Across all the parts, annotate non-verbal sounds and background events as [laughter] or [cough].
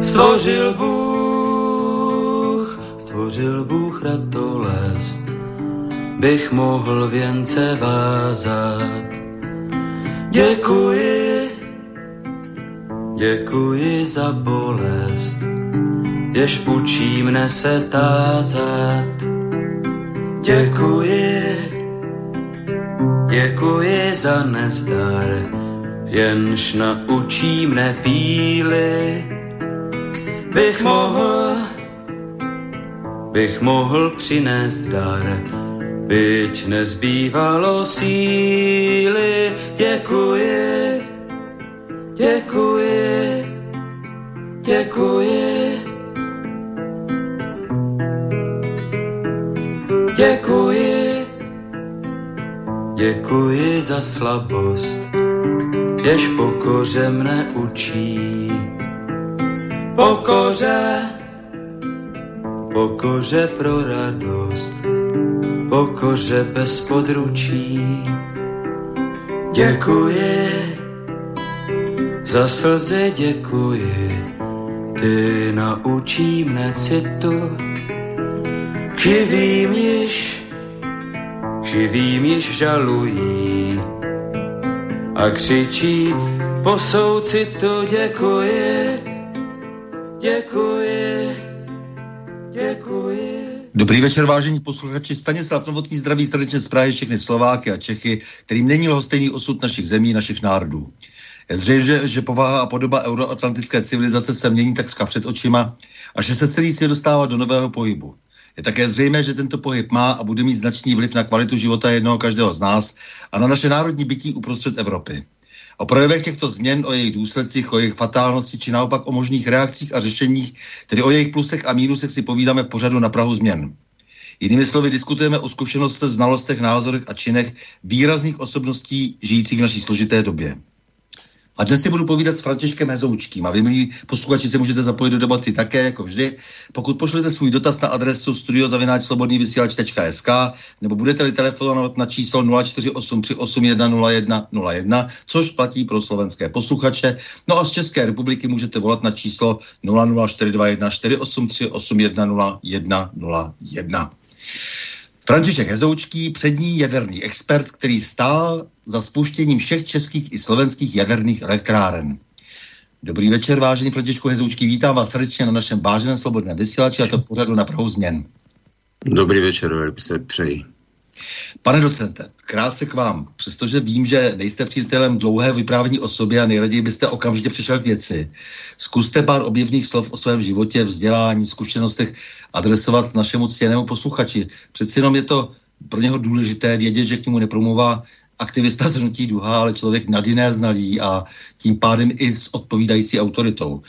Stvořil Bůh, stvořil Bůh ratolest, bych mohl věnce vázat. Děkuji, děkuji za bolest, jež učí mne se tázat. Děkuji, děkuji za nezdar, jenž naučí mne píly. Bych mohl, bych mohl přinést dar, byť nezbývalo síly. Děkuji, děkuji, děkuji. Děkuji, děkuji za slabost, jež pokoře mne učí. Pokoře, pokoře pro radost, pokoře bez područí. Děkuji, za slzy děkuji, ty naučí mne citu, živým již, živým již žalují a křičí po soucitu děkuji, děkuji, děkuji. Dobrý večer, vážení posluchači. Stanislav Novotný zdraví srdečně z Prahy všechny Slováky a Čechy, kterým není lhostejný osud našich zemí, našich národů. Je zřejmě, že, že povaha a podoba euroatlantické civilizace se mění tak před očima a že se celý svět dostává do nového pohybu. Je také zřejmé, že tento pohyb má a bude mít značný vliv na kvalitu života jednoho každého z nás a na naše národní bytí uprostřed Evropy. O projevech těchto změn, o jejich důsledcích, o jejich fatálnosti, či naopak o možných reakcích a řešeních, tedy o jejich plusech a mínusech si povídáme v pořadu na Prahu změn. Jinými slovy, diskutujeme o zkušenostech, znalostech, názorech a činech výrazných osobností žijících v naší složité době. A dnes si budu povídat s Františkem Hezoučkým. A vy, milí posluchači, se můžete zapojit do debaty také, jako vždy. Pokud pošlete svůj dotaz na adresu studiozavináčslobodnývysílač.sk nebo budete-li telefonovat na číslo 0483810101, což platí pro slovenské posluchače. No a z České republiky můžete volat na číslo 00421 483 810101. František Hezoučký, přední jaderný expert, který stál za spuštěním všech českých i slovenských jaderných elektráren. Dobrý večer, vážený Františku Hezoučký, vítám vás srdečně na našem váženém slobodném vysílači a to v pořadu na Prahu změn. Dobrý večer, se přeji. Pane docente, krátce k vám. Přestože vím, že nejste přítelem dlouhé vyprávění o sobě a nejraději byste okamžitě přišel k věci, zkuste pár objevných slov o svém životě, vzdělání, zkušenostech adresovat našemu ctěnému posluchači. Přeci jenom je to pro něho důležité vědět, že k němu nepromluvá aktivista z hnutí duha, ale člověk nad jiné znalý a tím pádem i s odpovídající autoritou.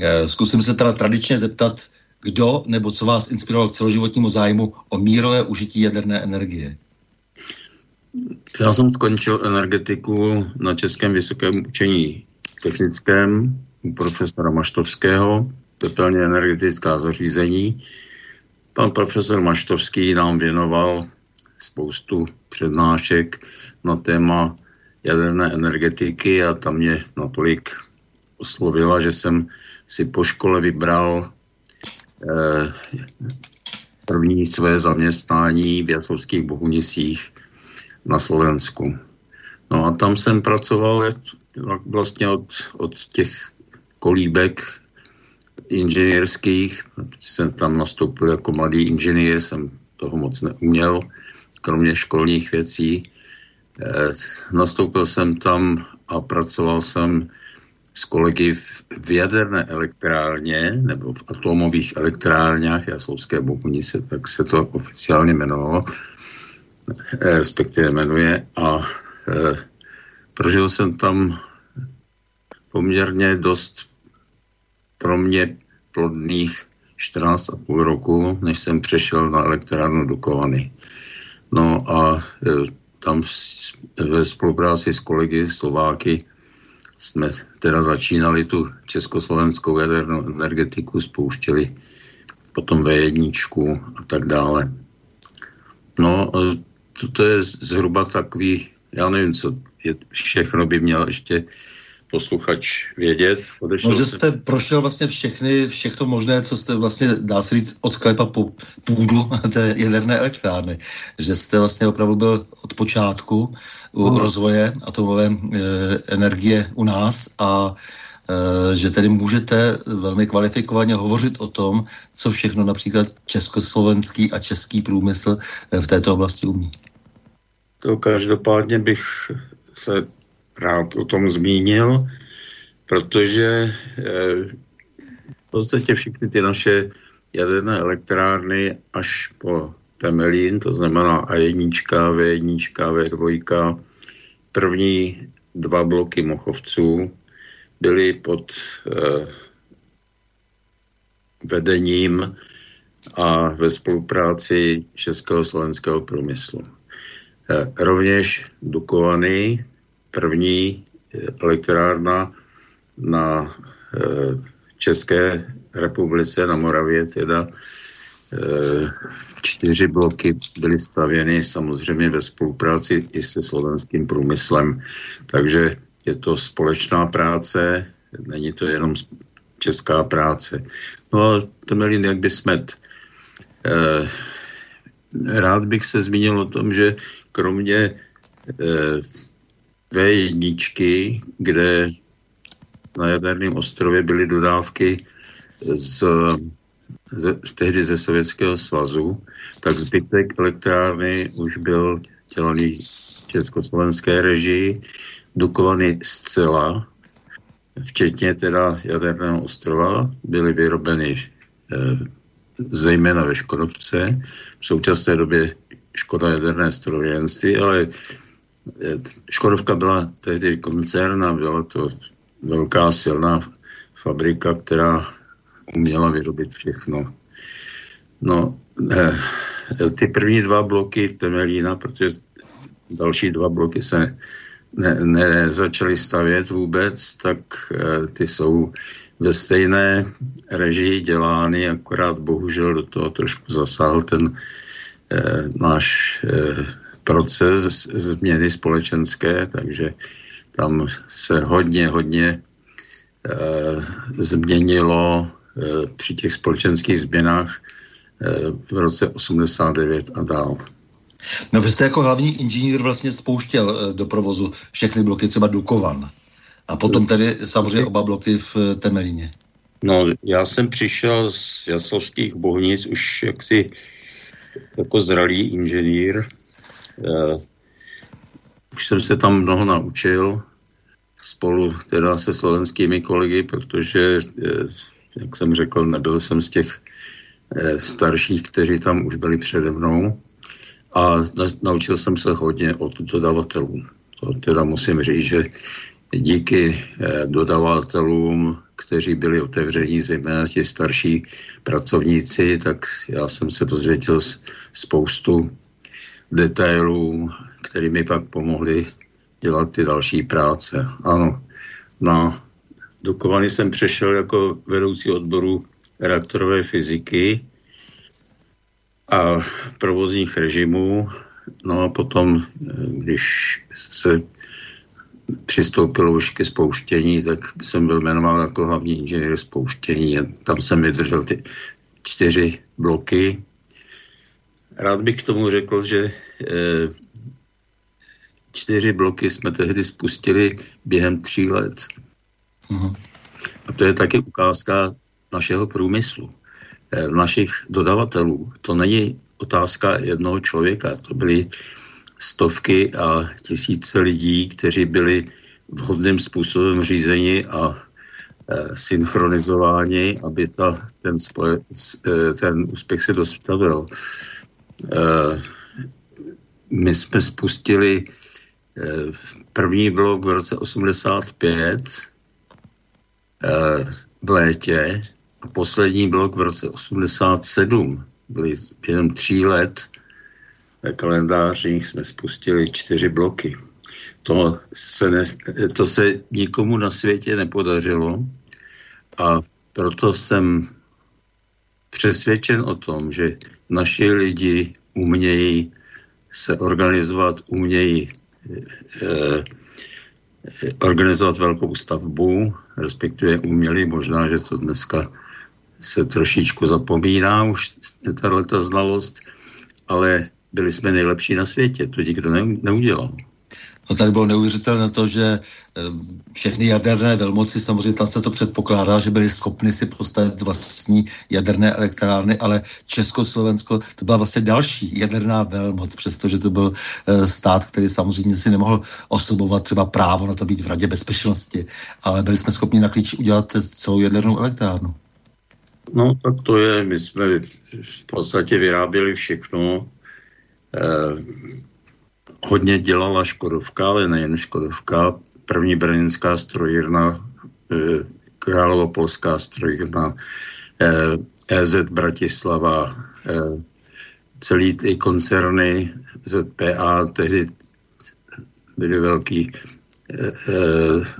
Eh, zkusím se teda tradičně zeptat, kdo nebo co vás inspiroval k celoživotnímu zájmu o mírové užití jaderné energie? Já jsem skončil energetiku na Českém vysokém učení technickém u profesora Maštovského, tepelně energetická zařízení. Pan profesor Maštovský nám věnoval spoustu přednášek na téma jaderné energetiky a tam mě natolik oslovila, že jsem si po škole vybral první své zaměstnání v Jasovských Bohunicích na Slovensku. No a tam jsem pracoval vlastně od, od těch kolíbek inženýrských. Jsem tam nastoupil jako mladý inženýr, jsem toho moc neuměl, kromě školních věcí. E, nastoupil jsem tam a pracoval jsem s kolegy v, v jaderné elektrárně nebo v atomových elektrárnách Jaslovské Bohunice, tak se to oficiálně jmenovalo, eh, respektive jmenuje a e, prožil jsem tam poměrně dost pro mě plodných 14,5 roku, než jsem přešel na elektrárnu do Kovany. No a e, tam v, ve spolupráci s kolegy Slováky jsme teda začínali tu československou jadernou energetiku, spouštěli potom V1 a tak dále. No, to, je zhruba takový, já nevím, co je, všechno by měl ještě posluchač vědět. Odešel no, že jste se... prošel vlastně všechny, všechno možné, co jste vlastně, dá se říct, od sklepa po půdu [laughs] té jaderné elektrárny. Že jste vlastně opravdu byl od počátku u no. rozvoje atomové e, energie u nás a e, že tedy můžete velmi kvalifikovaně hovořit o tom, co všechno například československý a český průmysl v této oblasti umí. To každopádně bych se rád o tom zmínil, protože eh, v podstatě všechny ty naše jaderné elektrárny až po Temelín, to znamená A1, V1, V2, první dva bloky Mochovců byly pod eh, vedením a ve spolupráci Českého slovenského průmyslu. Eh, rovněž Dukovany, první elektrárna na eh, České republice, na Moravě teda, eh, čtyři bloky byly stavěny samozřejmě ve spolupráci i se slovenským průmyslem. Takže je to společná práce, není to jenom česká práce. No a Temelín, jak by smet. Eh, rád bych se zmínil o tom, že kromě v1, kde na Jaderném ostrově byly dodávky z, z, tehdy ze Sovětského svazu, tak zbytek elektrárny už byl dělaný v československé režii, Dukovany zcela, včetně teda Jaderného ostrova, byly vyrobeny e, zejména ve Škodovce, v současné době Škoda jaderné strojenství, ale Škodovka byla tehdy koncern a byla to velká silná fabrika, která uměla vyrobit všechno. No, eh, ty první dva bloky Temelína, protože další dva bloky se nezačaly ne, stavět vůbec, tak eh, ty jsou ve stejné režii dělány, akorát bohužel do toho trošku zasáhl ten eh, náš proces změny společenské, takže tam se hodně, hodně e, změnilo e, při těch společenských změnách e, v roce 89 a dál. No vy jste jako hlavní inženýr vlastně spouštěl do provozu všechny bloky, třeba Dukovan. A potom tedy samozřejmě oba bloky v Temelíně. No, já jsem přišel z Jaslovských bohnic už jaksi jako zralý inženýr už jsem se tam mnoho naučil spolu teda se slovenskými kolegy, protože, eh, jak jsem řekl, nebyl jsem z těch eh, starších, kteří tam už byli přede mnou a naučil jsem se hodně od dodavatelů. To teda musím říct, že díky dodavatelům, kteří byli otevření, zejména ti starší pracovníci, tak já jsem se dozvěděl spoustu detailů, které mi pak pomohly dělat ty další práce. Ano, na Dukovany jsem přešel jako vedoucí odboru reaktorové fyziky a provozních režimů. No a potom, když se přistoupilo už ke spouštění, tak jsem byl jmenován jako hlavní inženýr spouštění. Tam jsem vydržel ty čtyři bloky Rád bych k tomu řekl, že eh, čtyři bloky jsme tehdy spustili během tří let. Uh-huh. A to je taky ukázka našeho průmyslu, eh, našich dodavatelů. To není otázka jednoho člověka, to byly stovky a tisíce lidí, kteří byli vhodným způsobem řízeni a e, synchronizováni, aby ta, ten, spoje, ten úspěch se dostavil. Eh, my jsme spustili eh, první blok v roce 85 eh, v létě a poslední blok v roce 87. Byly jenom tří let ve kalendářích jsme spustili čtyři bloky. To se, ne, to se nikomu na světě nepodařilo a proto jsem přesvědčen o tom, že naši lidi umějí se organizovat, umějí e, organizovat velkou stavbu, respektive uměli, možná, že to dneska se trošičku zapomíná už tato znalost, ale byli jsme nejlepší na světě, to nikdo neudělal. No tady bylo neuvěřitelné to, že eh, všechny jaderné velmoci, samozřejmě tam se to předpokládá, že byly schopny si postavit vlastní jaderné elektrárny, ale Československo to byla vlastně další jaderná velmoc, přestože to byl eh, stát, který samozřejmě si nemohl osobovat třeba právo na to být v Radě bezpečnosti, ale byli jsme schopni na klíč udělat celou jadernou elektrárnu. No tak to je, my jsme v podstatě vyráběli všechno, eh, hodně dělala Škodovka, ale nejen Škodovka. První brněnská strojírna, eh, Královo-Polská strojírna, EZ e Bratislava, eh, celý ty koncerny ZPA, tehdy byly velký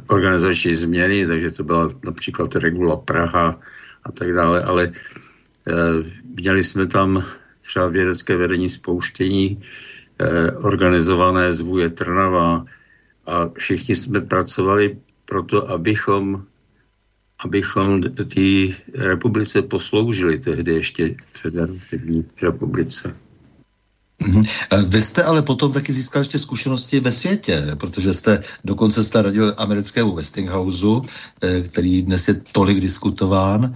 organizační změny, takže to byla například Regula Praha a tak dále, ale měli jsme tam třeba vědecké vedení spouštění, organizované zvůje Trnava a všichni jsme pracovali proto, abychom abychom té republice posloužili tehdy ještě federativní republice. Mhm. Vy jste ale potom taky získal ještě zkušenosti ve světě, protože jste dokonce jste radil americkému Westinghouseu, eh, který dnes je tolik diskutován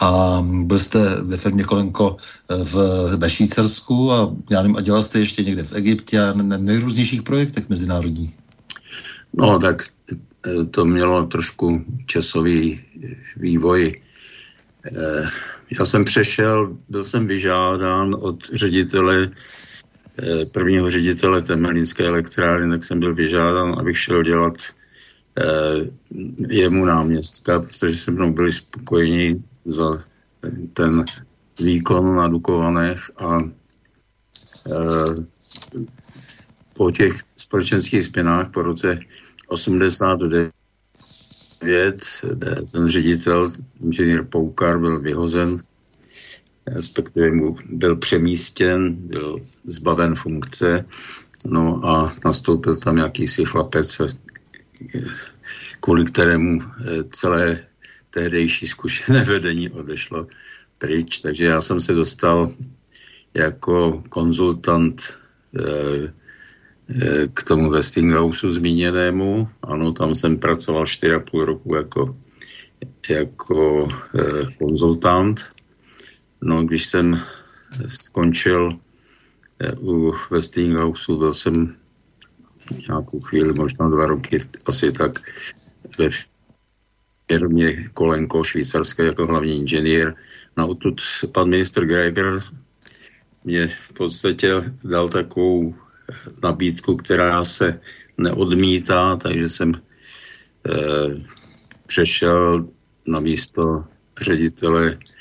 a byl jste ve firmě Kolenko eh, v, ve Švýcarsku a, já nevím, a dělal jste ještě někde v Egyptě a na nejrůznějších projektech mezinárodních. No tak to mělo trošku časový vývoj. Já jsem přešel, byl jsem vyžádán od ředitele prvního ředitele Temelínské elektrárny, tak jsem byl vyžádán, abych šel dělat eh, jemu náměstka, protože se mnou byli spokojeni za ten, ten výkon na Dukovanech a eh, po těch společenských spinách po roce 89 ten ředitel, inženýr Poukar, byl vyhozen respektive mu byl přemístěn, byl zbaven funkce, no a nastoupil tam jakýsi chlapec, kvůli kterému eh, celé tehdejší zkušené [laughs] vedení odešlo pryč. Takže já jsem se dostal jako konzultant eh, eh, k tomu Westinghouseu zmíněnému. Ano, tam jsem pracoval 4,5 roku jako, jako konzultant. No, když jsem skončil eh, u Westinghouse, byl jsem nějakou chvíli, možná dva roky, asi tak ve firmě Kolenko švýcarské jako hlavní inženýr. No odtud pan ministr Greger mě v podstatě dal takovou eh, nabídku, která se neodmítá, takže jsem eh, přešel na místo ředitele Eh,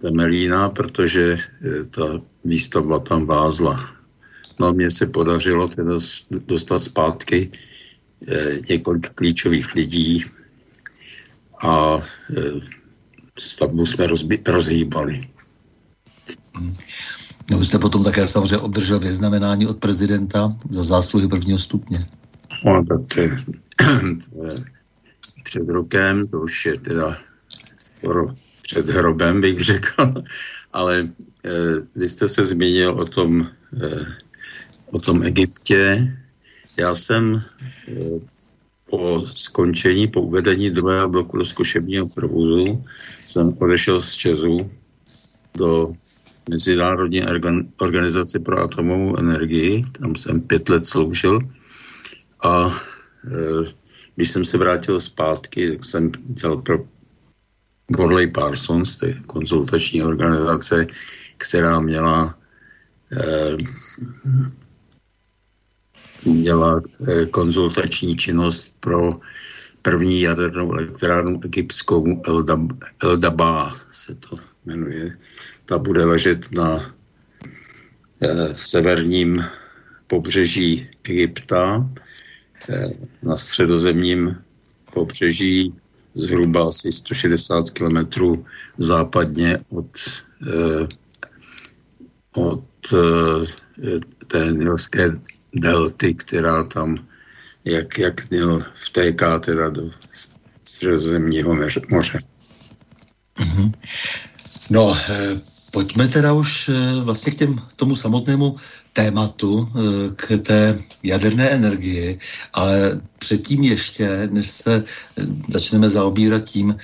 Temelína, protože eh, ta výstavba tam vázla. No a mně se podařilo teda dostat zpátky eh, několik klíčových lidí a stavbu jsme rozbi- rozhýbali. No, vy jste potom také samozřejmě obdržel vyznamenání od prezidenta za zásluhy prvního stupně. No, tak to je, [clears throat] to je před rokem, to už je teda skoro před hrobem, bych řekl, [laughs] ale e, vy jste se zmínil o tom, e, o tom Egyptě. Já jsem e, po skončení, po uvedení druhého bloku do zkušebního provozu jsem odešel z Česu do Mezinárodní organizace pro atomovou energii. Tam jsem pět let sloužil a e, když jsem se vrátil zpátky, tak jsem dělal pro Godley Parsons, je konzultační organizace, která měla eh, měla eh, konzultační činnost pro první jadernou elektrárnu egyptskou El Daba se to jmenuje. Ta bude ležet na eh, severním pobřeží Egypta, eh, na středozemním pobřeží zhruba asi 160 kilometrů západně od, eh, od eh, té nilské delty, která tam jak, jak měl vtéká teda do středozemního moře. Mm-hmm. No, eh, pojďme teda už eh, vlastně k těm, tomu samotnému tématu, eh, k té jaderné energii, ale předtím ještě, než se začneme zaobírat tím,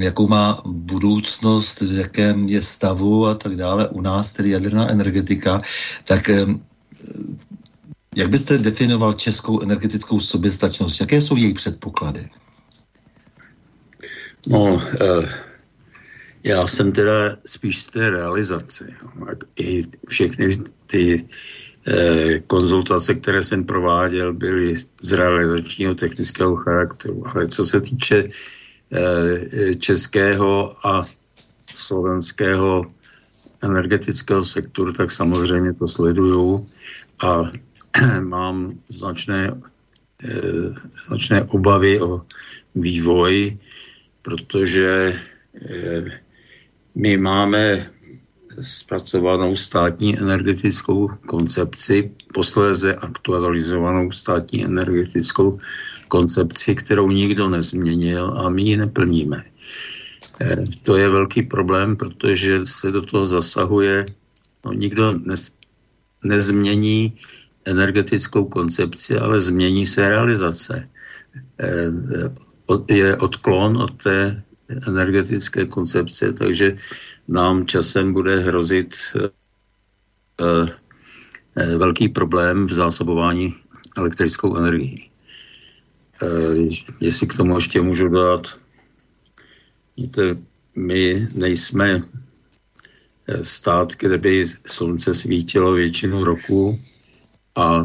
jakou má budoucnost, v jakém je stavu a tak dále u nás, tedy jaderná energetika, tak jak byste definoval českou energetickou soběstačnost? Jaké jsou její předpoklady? No, eh, já jsem teda spíš z té realizace. I všechny ty eh, konzultace, které jsem prováděl, byly z realizačního technického charakteru. Ale co se týče eh, českého a slovenského energetického sektoru, tak samozřejmě to sleduju a [clears throat] mám značné, eh, značné obavy o vývoj, protože my máme zpracovanou státní energetickou koncepci, posléze aktualizovanou státní energetickou koncepci, kterou nikdo nezměnil a my ji neplníme. Eh, to je velký problém, protože se do toho zasahuje, no nikdo nez, nezmění energetickou koncepci, ale změní se realizace. Eh, je odklon od té energetické koncepce, takže nám časem bude hrozit eh, eh, velký problém v zásobování elektrickou energií. Jestli k tomu ještě můžu dodat, víte, my nejsme stát, kde by slunce svítilo většinu roku, a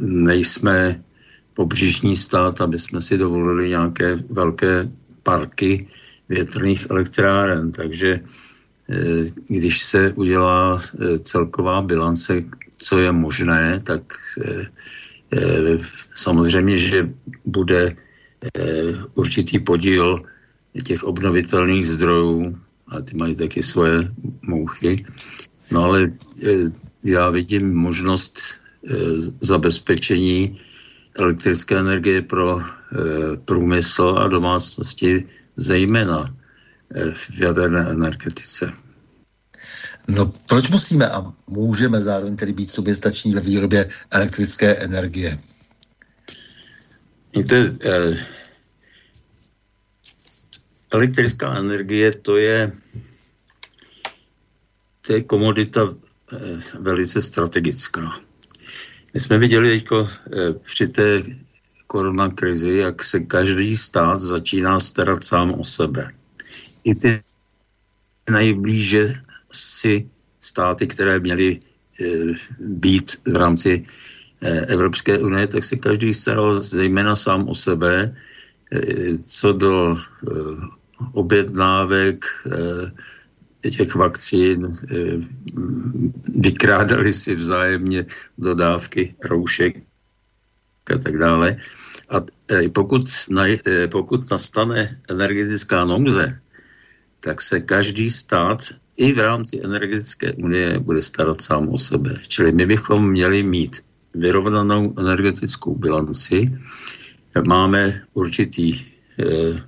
nejsme pobřižní stát, aby jsme si dovolili nějaké velké parky větrných elektráren. Takže e, když se udělá e, celková bilance, co je možné, tak samozřejmě, že bude určitý podíl těch obnovitelných zdrojů, a ty mají taky svoje mouchy, no ale já vidím možnost zabezpečení elektrické energie pro průmysl a domácnosti, zejména e, v jaderné energetice. No proč musíme a můžeme zároveň tedy být soběstační ve výrobě elektrické energie? Víte, eh, elektrická energie to je, to je komodita Eh, velice strategická. My jsme viděli teď eh, při té koronakrizi, jak se každý stát začíná starat sám o sebe. I ty nejblíže si státy, které měly eh, být v rámci Evropské unie, tak se každý staral zejména sám o sebe, co do objednávek, těch vakcín vykrádali si vzájemně dodávky roušek a tak dále. A eh, pokud, na, eh, pokud nastane energetická nouze, tak se každý stát i v rámci energetické unie bude starat sám o sebe. Čili my bychom měli mít vyrovnanou energetickou bilanci. Máme určitý eh,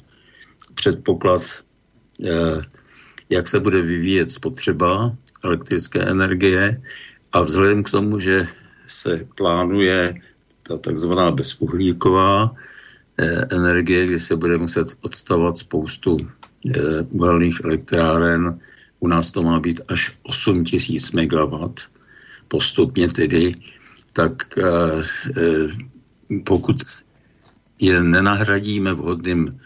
předpoklad eh, jak se bude vyvíjet spotřeba elektrické energie a vzhledem k tomu, že se plánuje ta takzvaná bezuhlíková eh, energie, kdy se bude muset odstavovat spoustu eh, uhelných elektráren. U nás to má být až 8 tisíc MW postupně tedy, tak eh, pokud je nenahradíme vhodným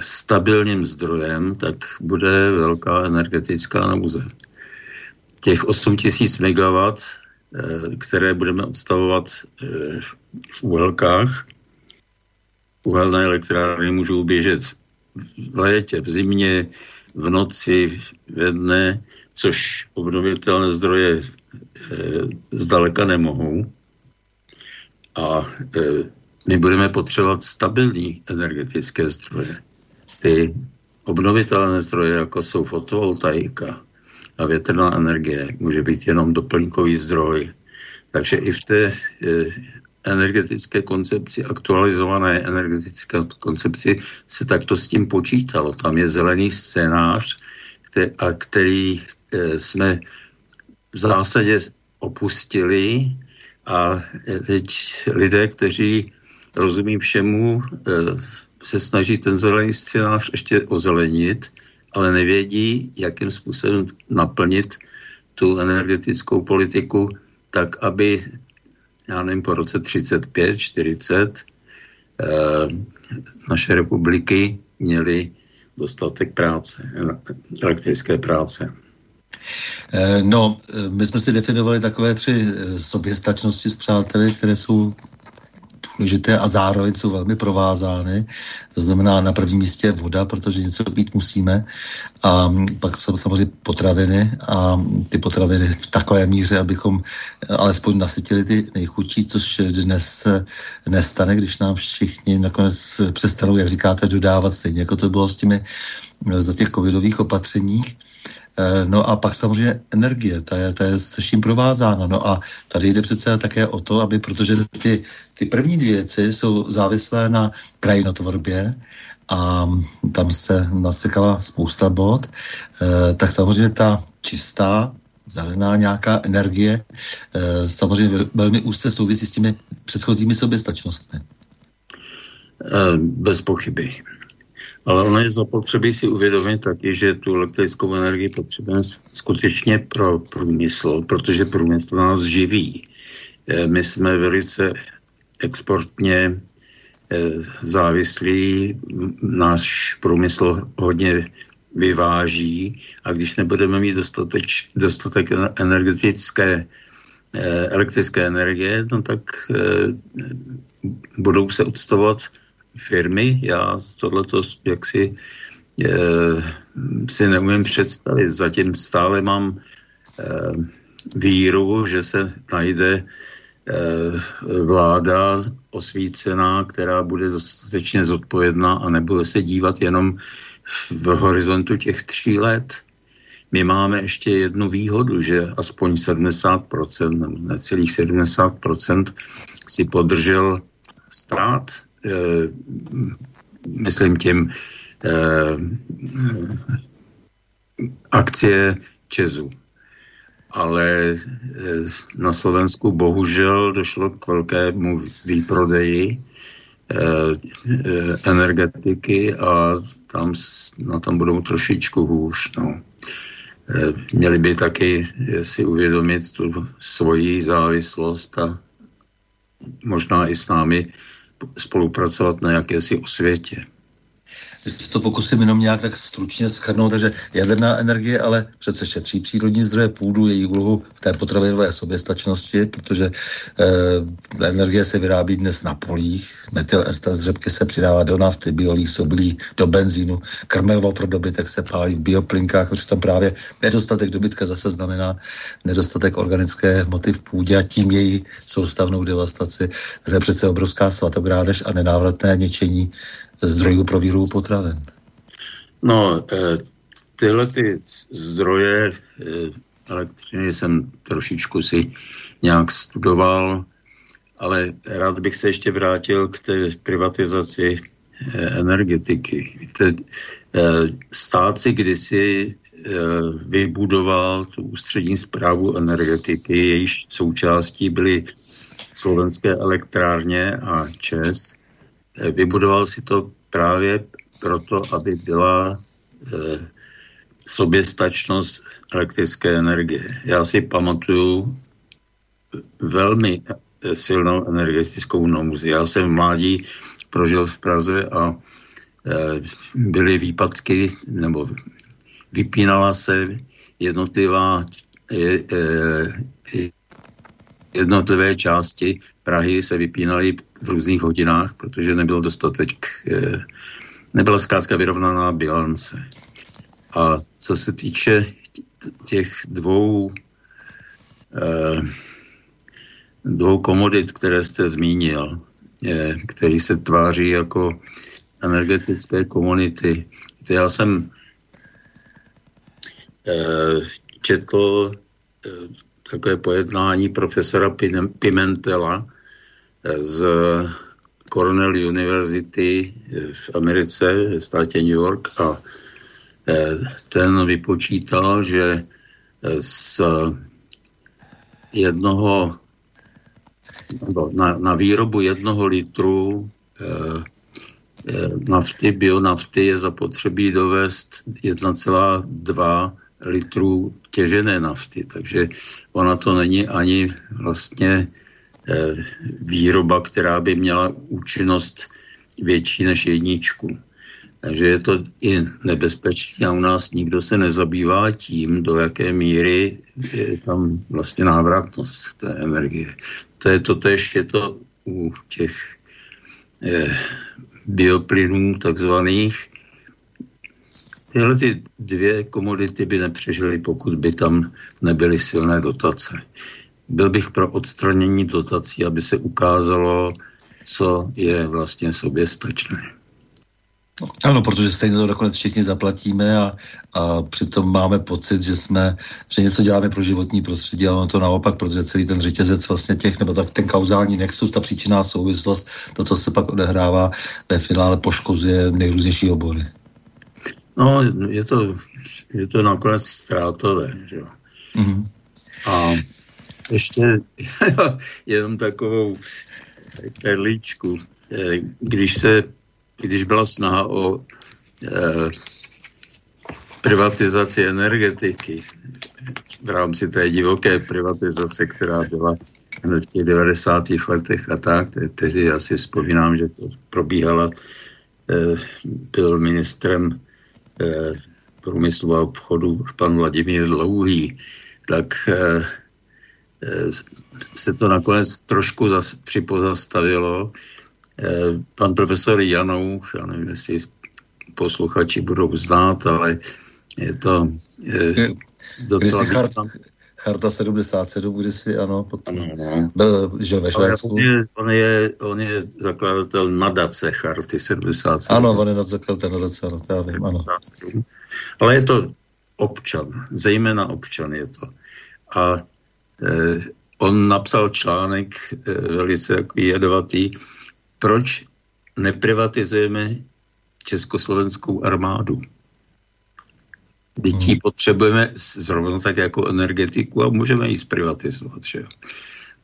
stabilním zdrojem, tak bude velká energetická nouze. Těch 8000 MW, eh, které budeme odstavovat eh, v uhelkách, uhelné elektrárny můžou běžet v létě, v zimě, v noci, ve dne, což obnovitelné zdroje zdaleka nemohou. A my budeme potřebovat stabilní energetické zdroje. Ty obnovitelné zdroje, jako jsou fotovoltaika a větrná energie, může být jenom doplňkový zdroj. Takže i v té e, energetické koncepci, aktualizované energetické koncepci se takto s tím počítalo. Tam je zelený scénář, který, a který e, jsme v zásadě opustili a teď lidé, kteří rozumí všemu, e, se snaží ten zelený scénář ještě ozelenit, ale nevědí, jakým způsobem naplnit tu energetickou politiku tak, aby já nevím, po roce 35, 40 eh, naše republiky měly dostatek práce, elektrické práce. Eh, no, eh, my jsme si definovali takové tři eh, soběstačnosti s přáteli, které jsou důležité a zároveň jsou velmi provázány. To znamená na prvním místě voda, protože něco pít musíme. A pak jsou samozřejmě potraviny a ty potraviny v takové míře, abychom alespoň nasytili ty nejchudší, což dnes nestane, když nám všichni nakonec přestanou, jak říkáte, dodávat stejně, jako to bylo s těmi za těch covidových opatřeních. Eh, no a pak samozřejmě energie, ta je, ta je se vším provázána. No a tady jde přece také o to, aby, protože ty, ty první dvě věci jsou závislé na krajinotvorbě a tam se nasekala spousta bod, eh, tak samozřejmě ta čistá zelená nějaká energie eh, samozřejmě velmi úzce souvisí s těmi předchozími soběstačnostmi. Bez pochyby. Ale ono je zapotřebí si uvědomit taky, že tu elektrickou energii potřebujeme skutečně pro průmysl, protože průmysl nás živí. Eh, my jsme velice exportně eh, závislí, náš průmysl hodně vyváží a když nebudeme mít dostatek, dostatek energetické eh, elektrické energie, no tak budou se odstavovat firmy. Já tohleto jaksi e, si neumím představit. Zatím stále mám e, víru, že se najde e, vláda osvícená, která bude dostatečně zodpovědná a nebude se dívat jenom v horizontu těch tří let. My máme ještě jednu výhodu, že aspoň 70%, necelých 70% si podržel stát Eh, myslím tím eh, akcie Česu. Ale eh, na Slovensku bohužel došlo k velkému výprodeji energetiky a tam, no, tam budou trošičku hůř. No. Měli by taky si uvědomit tu svoji závislost a možná i s námi spolupracovat na jakési osvětě. Když se to pokusím jenom nějak tak stručně schrnout, takže jaderná energie ale přece šetří přírodní zdroje půdu, její úlohu v té potravinové soběstačnosti, protože eh, energie se vyrábí dnes na polích, metyl ester z řepky se přidává do nafty, biolí soblí, do benzínu, krmivo pro dobytek se pálí v bioplinkách, protože tam právě nedostatek dobytka zase znamená nedostatek organické hmoty v půdě a tím její soustavnou devastaci. To je přece obrovská svatográdež a nenávratné ničení zdrojů pro výrobu potravin? No, eh, tyhle ty zdroje eh, elektřiny jsem trošičku si nějak studoval, ale rád bych se ještě vrátil k té privatizaci eh, energetiky. Víte, stát si kdysi vybudoval tu ústřední zprávu energetiky, jejíž součástí byly slovenské elektrárně a ČES vybudoval si to právě proto, aby byla eh, soběstačnost elektrické energie. Já si pamatuju velmi eh, silnou energetickou nouzi. Já jsem v mládí prožil v Praze a eh, byly výpadky, nebo vypínala se jednotlivá je, eh, jednotlivé části Prahy se vypínaly v různých hodinách, protože nebyl dostatek, eh, nebyla zkrátka vyrovnaná bilance. A co se týče těch dvou, eh, dvou komodit, které jste zmínil, eh, který se tváří jako energetické komunity, já jsem četl takové pojednání profesora Pimentela, z Cornell University v Americe, v státě New York a ten vypočítal, že z jednoho na, na výrobu jednoho litru eh, eh, nafty, bionafty je zapotřebí dovést 1,2 litrů těžené nafty. Takže ona to není ani vlastně eh, výroba, která by měla účinnost větší než jedničku. Takže je to i nebezpečné a u nás nikdo se nezabývá tím, do jaké míry je tam vlastně návratnost té energie. To je to tež, je to u těch eh, bioplynů takzvaných. Tyhle ty dvě komodity by nepřežily, pokud by tam nebyly silné dotace. Byl bych pro odstranění dotací, aby se ukázalo, co je vlastně soběstačné. Ano, protože stejně to nakonec všichni zaplatíme a, a přitom máme pocit, že jsme, že něco děláme pro životní prostředí, ale ono to naopak, protože celý ten řetězec vlastně těch, nebo tak ten kauzální nexus, ta příčinná souvislost, to, co se pak odehrává ve finále, poškozuje nejrůznější obory. No, je to, je to nakonec ztrátové, že jo. Mm-hmm. A ještě [laughs] jenom takovou perličku. Eh, když se když byla snaha o e, privatizaci energetiky v rámci té divoké privatizace, která byla v těch 90. letech a tak, tehdy asi vzpomínám, že to probíhala, e, byl ministrem e, průmyslu a obchodu pan Vladimír Dlouhý, tak e, se to nakonec trošku zas, připozastavilo Eh, pan profesor Janouch, já nevím, jestli posluchači budou znát, ale je to je, docela... Chart, Charta 77, kdysi, ano, potom ano, no. byl, žil ve Švédsku. On je, on, je, on je zakladatel nadace Charty 77. Ano, on je zakladatel nadace, ano, já vím, ano. Ale je to občan, zejména občan je to. A eh, on napsal článek eh, velice takový jedovatý, proč neprivatizujeme československou armádu? Dětí hmm. potřebujeme zrovna tak jako energetiku a můžeme ji zprivatizovat. Že?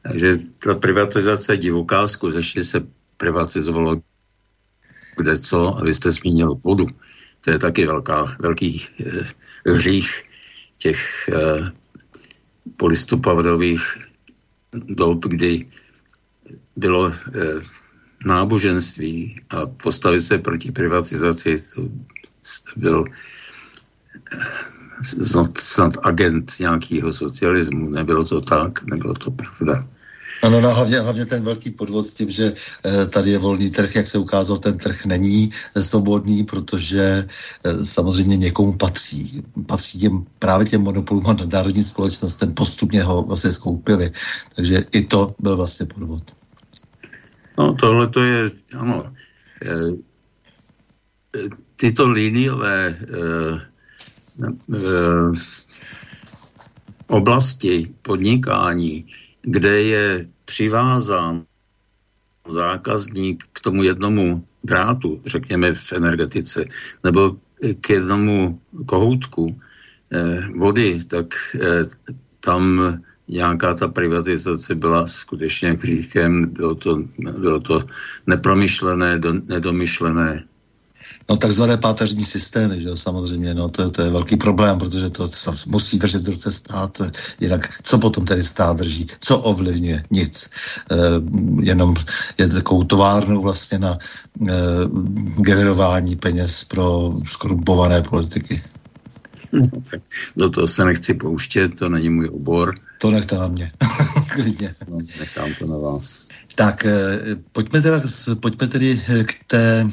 Takže ta privatizace je divoká, skutečně se privatizovalo kde co, a vy jste zmínil vodu. To je taky velká, velký eh, hřích těch eh, polistopadových dob, kdy bylo eh, náboženství a postavit se proti privatizaci, to byl snad, snad agent nějakého socialismu. Nebylo to tak, nebylo to pravda. Ano, no, hlavně, hlavně ten velký podvod s tím, že e, tady je volný trh, jak se ukázalo, ten trh není e, svobodný, protože e, samozřejmě někomu patří. Patří těm, právě těm monopolům a národním společnostem, postupně ho vlastně skoupili. Takže i to byl vlastně podvod. No tohle to je, ano, e, tyto liniové oblasti podnikání, kde je přivázán zákazník k tomu jednomu drátu, řekněme v energetice, nebo k jednomu kohoutku eh, vody, tak eh, tam nějaká ta privatizace byla skutečně hříchem, bylo to, bylo to nepromyšlené, do, nedomyšlené. No takzvané páteřní systémy, že jo, samozřejmě, no to, to je velký problém, protože to musí držet v ruce stát, jinak co potom tedy stát drží, co ovlivňuje? Nic. E, jenom je takovou továrnou vlastně na e, generování peněz pro skorumpované politiky. [laughs] No, tak do toho se nechci pouštět, to není můj obor. To nechte na mě, [laughs] klidně. No, nechám to na vás. Tak, eh, pojďme, teda, pojďme tedy k té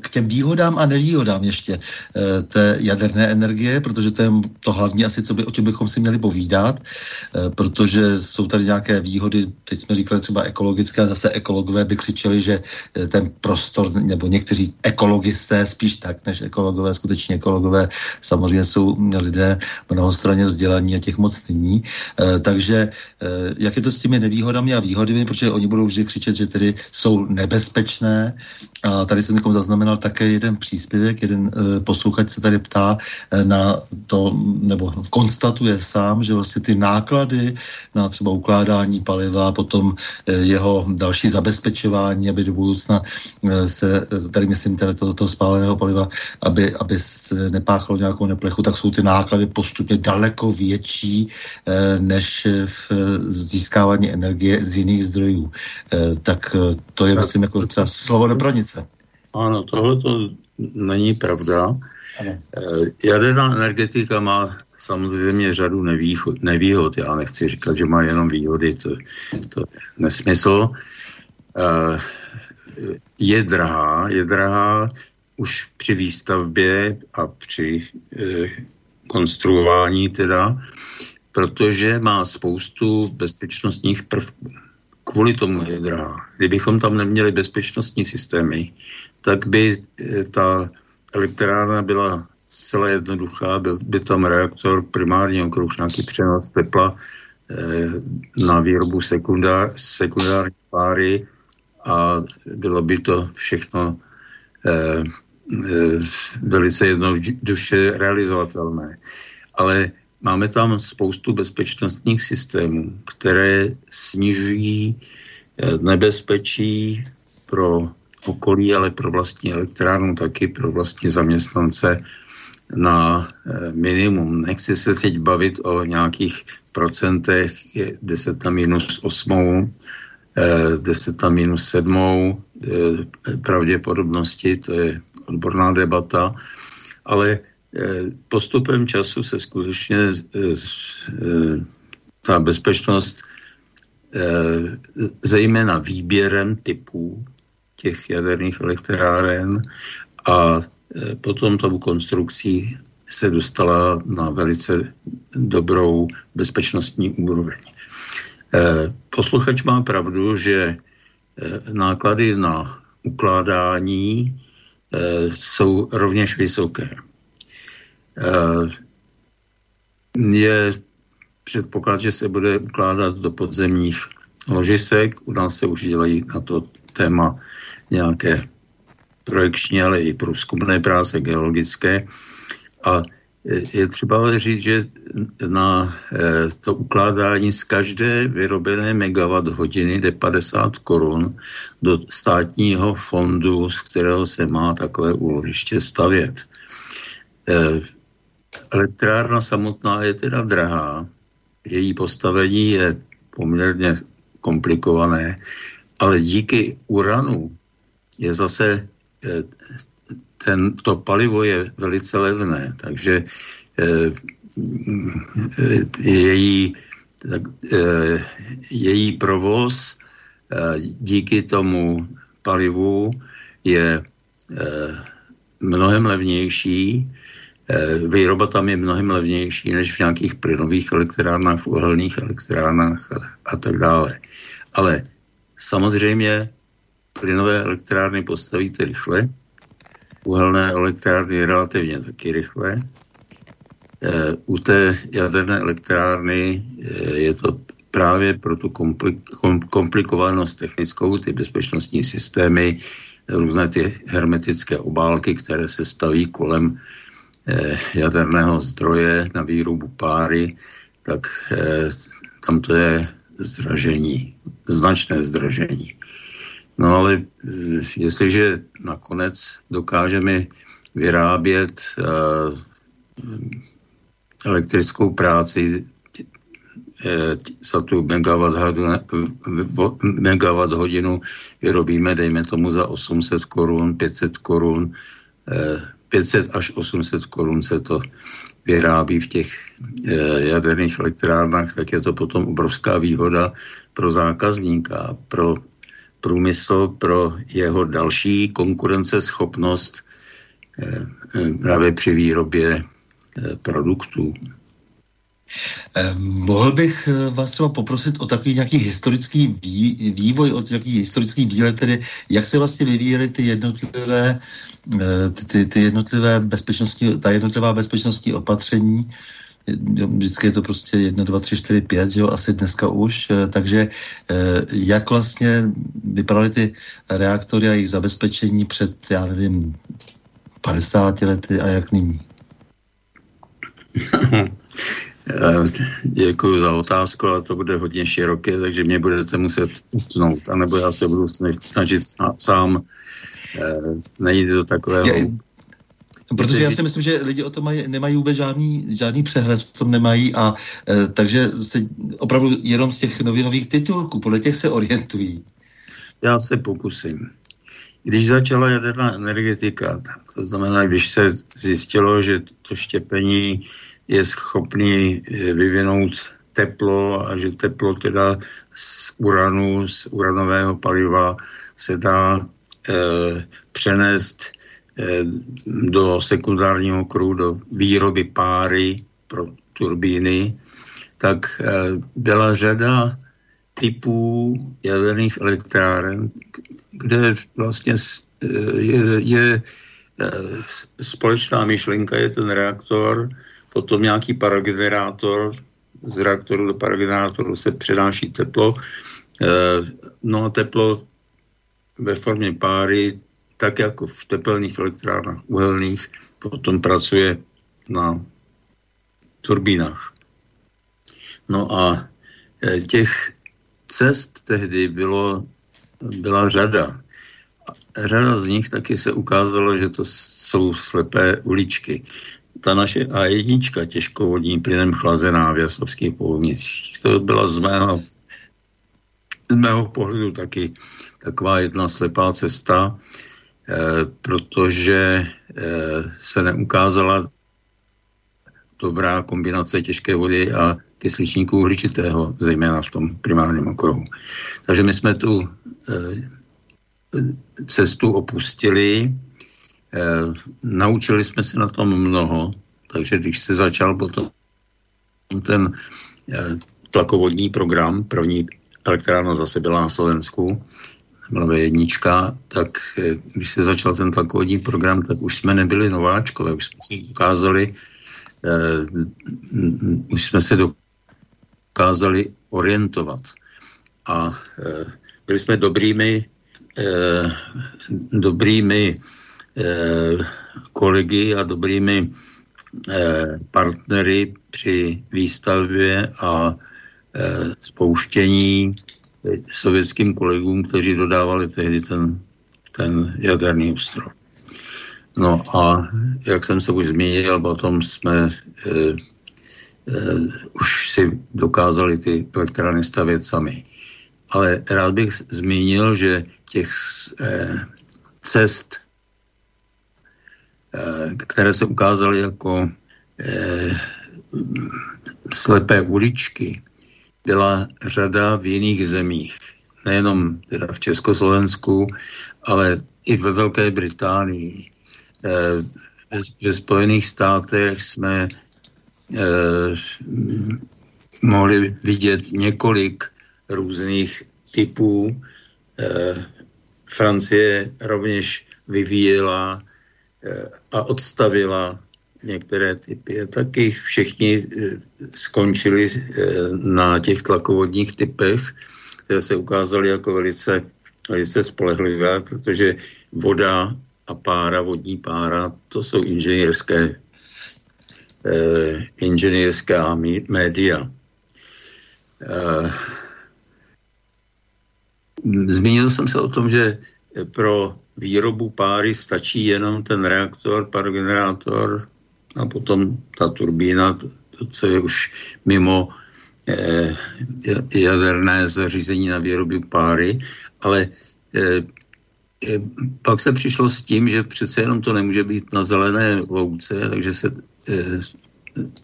k těm výhodám a nevýhodám ještě eh, té jaderné energie, protože to je to hlavní asi, co by, o čem bychom si měli povídat, eh, protože jsou tady nějaké výhody, teď jsme říkali třeba ekologické, zase ekologové by křičeli, že eh, ten prostor, nebo někteří ekologisté spíš tak, než ekologové, skutečně ekologové samozřejmě jsou lidé mnohostranně vzdělaní a těch moc není. Takže jak je to s těmi nevýhodami a výhodami, protože oni budou vždy křičet, že tedy jsou nebezpečné a tady jsem jako zaznamenal také jeden příspěvek, jeden e, posluchač se tady ptá e, na to, nebo konstatuje sám, že vlastně ty náklady na třeba ukládání paliva, potom e, jeho další zabezpečování, aby do budoucna se, tady myslím teda toho, toho spáleného paliva, aby, aby se nepáchalo nějakou neplechu, tak jsou ty náklady postupně daleko větší než v získávání energie z jiných zdrojů. Tak to je, myslím, jako třeba slovo do pranice. Ano, tohle to není pravda. Ano. Eh, jaderná energetika má samozřejmě řadu nevýhod, nevýhod. Já nechci říkat, že má jenom výhody, to, to je nesmysl. Eh, je drahá, je drahá už při výstavbě a při eh, konstruování teda, protože má spoustu bezpečnostních prvků. Kvůli tomu je drahá. Kdybychom tam neměli bezpečnostní systémy, tak by eh, ta elektrárna byla zcela jednoduchá, byl by tam reaktor, primární okruh, nějaký přenos tepla eh, na výrobu sekundár, sekundární páry a bylo by to všechno eh, velice jednoduše realizovatelné. Ale máme tam spoustu bezpečnostních systémů, které snižují nebezpečí pro okolí, ale pro vlastní elektrárnu taky, pro vlastní zaměstnance na eh, minimum. Nechci se teď bavit o nějakých procentech 10 na minus 8, 10 na minus 7 eh, pravděpodobnosti, to je odborná debata, ale eh, postupem času se skutečně ta bezpečnost zejména výběrem typů těch jaderných elektráren a e, potom tou konstrukcí se dostala na velice dobrou bezpečnostní úroveň. E, posluchač má pravdu, že e, náklady na ukládání jsou rovněž vysoké. Je předpoklad, že se bude ukládat do podzemních ložisek. U nás se už dělají na to téma nějaké projekční, ale i průzkumné práce geologické. A je třeba říct, že na eh, to ukládání z každé vyrobené megawatt hodiny jde 50 korun do státního fondu, z kterého se má takové úložiště stavět. Eh, elektrárna samotná je teda drahá, její postavení je poměrně komplikované, ale díky uranu je zase eh, ten, to palivo je velice levné, takže eh, její, tak, eh, její provoz díky tomu palivu je mnohem levnější, výroba tam je mnohem levnější než v nějakých plynových elektrárnách, v uhelných elektrárnách a tak dále. Ale samozřejmě plynové elektrárny postavíte rychle, uhelné elektrárny relativně taky rychle. E, u té jaderné elektrárny e, je to právě pro tu komplik, kom, komplikovanost technickou, ty bezpečnostní systémy, různé ty hermetické obálky, které se staví kolem e, jaderného zdroje na výrobu páry, tak tam to je zdražení, značné zdražení. No ale eh, jestliže nakonec dokážeme vyrábět uh, elektrickou práci uh, za tu megawatt, hodinu vyrobíme, dejme tomu za 800 korun, 500 korun, uh, 500 až 800 korun se to vyrábí v těch jaderných elektrárnách, tak je to potom obrovská výhoda pro zákazníka, pro průmysl pro jeho další konkurenceschopnost eh, právě při výrobě produktů. Mohl bych vás třeba poprosit o takový nějaký historický vývoj, o nějaký historický výlet, tedy jak se vlastně vyvíjely ty jednotlivé, ty, ty jednotlivé bezpečnostní, ta jednotlivá bezpečnostní opatření vždycky je to prostě 1, 2, 3, 4, 5, jo, asi dneska už, eh, takže eh, jak vlastně vypadaly ty reaktory a jejich zabezpečení před, já nevím, 50 lety a jak nyní? [laughs] Děkuji za otázku, ale to bude hodně široké, takže mě budete muset utnout, anebo já se budu snažit sám eh, nejít do takového... Já, Protože já si myslím, že lidi o tom mají, nemají vůbec žádný, žádný přehled, v tom nemají a e, takže se opravdu jenom z těch novinových titulků, podle těch se orientují. Já se pokusím. Když začala jaderná energetika, to znamená, když se zjistilo, že to štěpení je schopný e, vyvinout teplo a že teplo teda z uranu, z uranového paliva se dá e, přenést Eh, do sekundárního kruhu, do výroby páry pro turbíny, tak eh, byla řada typů jaderných elektráren, kde vlastně eh, je, je společná myšlenka, je ten reaktor, potom nějaký paragenerátor, z reaktoru do paragenerátoru se přenáší teplo, no a teplo ve formě páry tak jako v tepelných elektrárnách uhelných, potom pracuje na turbínách. No a e, těch cest tehdy bylo, byla řada. Řada z nich taky se ukázalo, že to jsou slepé uličky. Ta naše A1, těžkovodní plynem chlazená v Jasovských polovnicích, to byla z mého, z mého pohledu taky taková jedna slepá cesta, protože eh, se neukázala dobrá kombinace těžké vody a kysličníku uhličitého, zejména v tom primárním okruhu. Takže my jsme tu eh, cestu opustili, naučili jsme se na tom mnoho, takže když se začal potom ten tlakovodní program, první elektrárna zase byla na Slovensku, byla jednička, tak eh, když se začal ten tlakovodní program, tak už jsme nebyli nováčkové, už jsme si dokázali, uh, už jsme se dokázali orientovat. A uh, byli jsme dobrými, uh, dobrými uh, kolegy a dobrými uh, partnery při výstavbě a spouštění sovětským kolegům, kteří dodávali tehdy ten, ten jaderný ostrov. No a jak jsem se už zmínil, potom jsme e, e, už si dokázali ty elektrárny stavět sami. Ale rád bych zmínil, že těch e, cest, e, které se ukázaly jako e, slepé uličky, byla řada v jiných zemích. Nejenom teda v Československu, ale i ve Velké Británii. Eh, ve Spojených státech jsme eh, mohli vidět několik různých typů. Eh, Francie rovněž vyvíjela a odstavila některé typy. Taky všichni eh, skončili eh, na těch tlakovodních typech, které se ukázaly jako velice, velice spolehlivé, protože voda a pára, vodní pára, to jsou inženýrské eh, inženýrská média. Zmínil jsem se o tom, že pro výrobu páry stačí jenom ten reaktor, parogenerátor, a potom ta turbína, to, co je už mimo eh, jaderné zařízení na výrobu páry, ale eh, eh, pak se přišlo s tím, že přece jenom to nemůže být na zelené louce, takže se eh,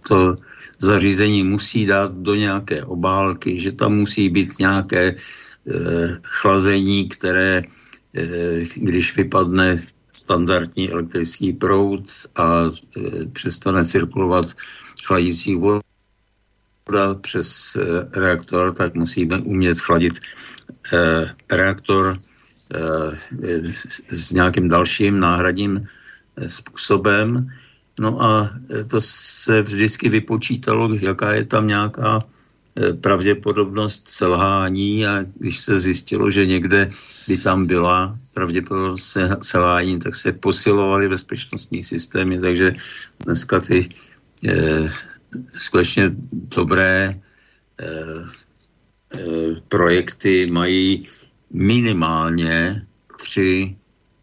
to zařízení musí dát do nějaké obálky, že tam musí být nějaké chlazení, které, když vypadne standardní elektrický proud a přestane cirkulovat chladící voda přes reaktor, tak musíme umět chladit reaktor s nějakým dalším náhradním způsobem. No a to se vždycky vypočítalo, jaká je tam nějaká pravděpodobnost selhání a když se zjistilo, že někde by tam byla pravděpodobnost selhání, tak se posilovaly bezpečnostní systémy, takže dneska ty eh, skutečně dobré eh, eh, projekty mají minimálně tři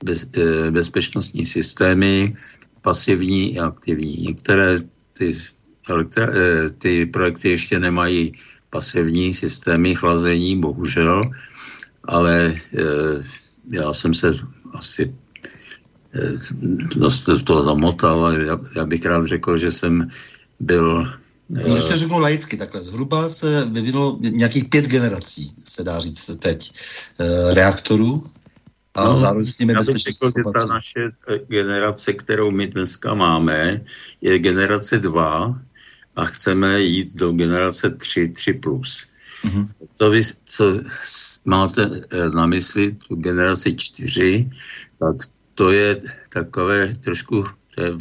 bez, eh, bezpečnostní systémy, pasivní a aktivní. Některé ty, ty projekty ještě nemají pasivní systémy chlazení, bohužel, ale eh, já jsem se asi dost do toho zamotal a já, já bych rád řekl, že jsem byl když to řeknu laicky, takhle zhruba se vyvinulo nějakých pět generací, se dá říct teď, reaktorů a no, zároveň s nimi bezpečnostní řekl, že ta naše eh, generace, kterou my dneska máme, je generace 2 a chceme jít do generace 3, 3+. Plus. Mm-hmm. To vy, co máte eh, na mysli, tu generaci 4, tak to je takové trošku, to je,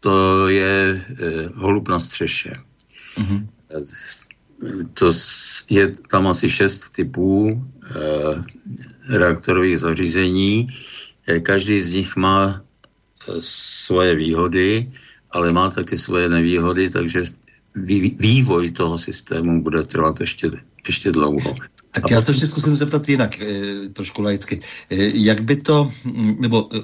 to je eh, holub na střeše. Mm-hmm. To je tam asi šest typů eh, reaktorových zařízení. Každý z nich má svoje výhody, ale má také svoje nevýhody, takže vývoj toho systému bude trvat ještě, ještě dlouho. Tak já se ještě zkusím zeptat jinak, e, trošku laicky. E, jak by to, nebo e,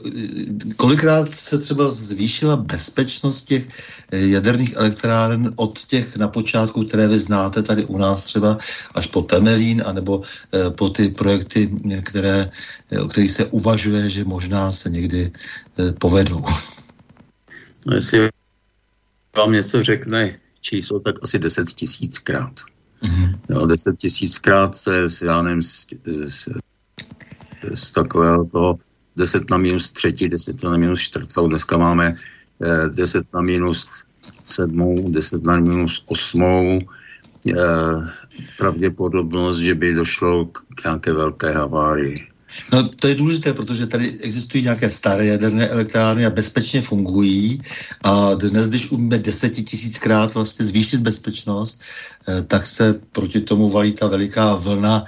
kolikrát se třeba zvýšila bezpečnost těch jaderných elektráren od těch na počátku, které vy znáte tady u nás třeba, až po Temelín, anebo po ty projekty, které, o kterých se uvažuje, že možná se někdy povedou? No jestli vám něco řekne číslo, tak asi 10 tisíckrát. Mm-hmm. Jo, deset tisíckrát, to je, já nevím, z, z, z takového toho 10 na minus třetí, 10 na minus čtvrtou, dneska máme eh, 10 na minus sedmou, 10 na minus osmou, eh, pravděpodobnost, že by došlo k nějaké velké havárii. No to je důležité, protože tady existují nějaké staré jaderné elektrárny a bezpečně fungují. A dnes, když umíme desetitisíckrát vlastně zvýšit bezpečnost, eh, tak se proti tomu valí ta veliká vlna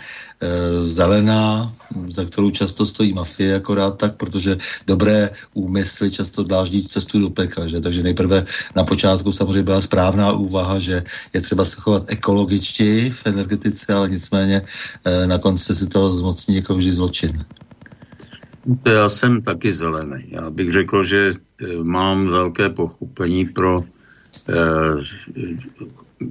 zelená, za kterou často stojí mafie akorát tak, protože dobré úmysly často dláždí cestu do pekla. Že? Takže nejprve na počátku samozřejmě byla správná úvaha, že je třeba se chovat ekologičtěji v energetice, ale nicméně eh, na konci si toho zmocní jako vždy zločin. Já jsem taky zelený. Já bych řekl, že eh, mám velké pochopení pro eh,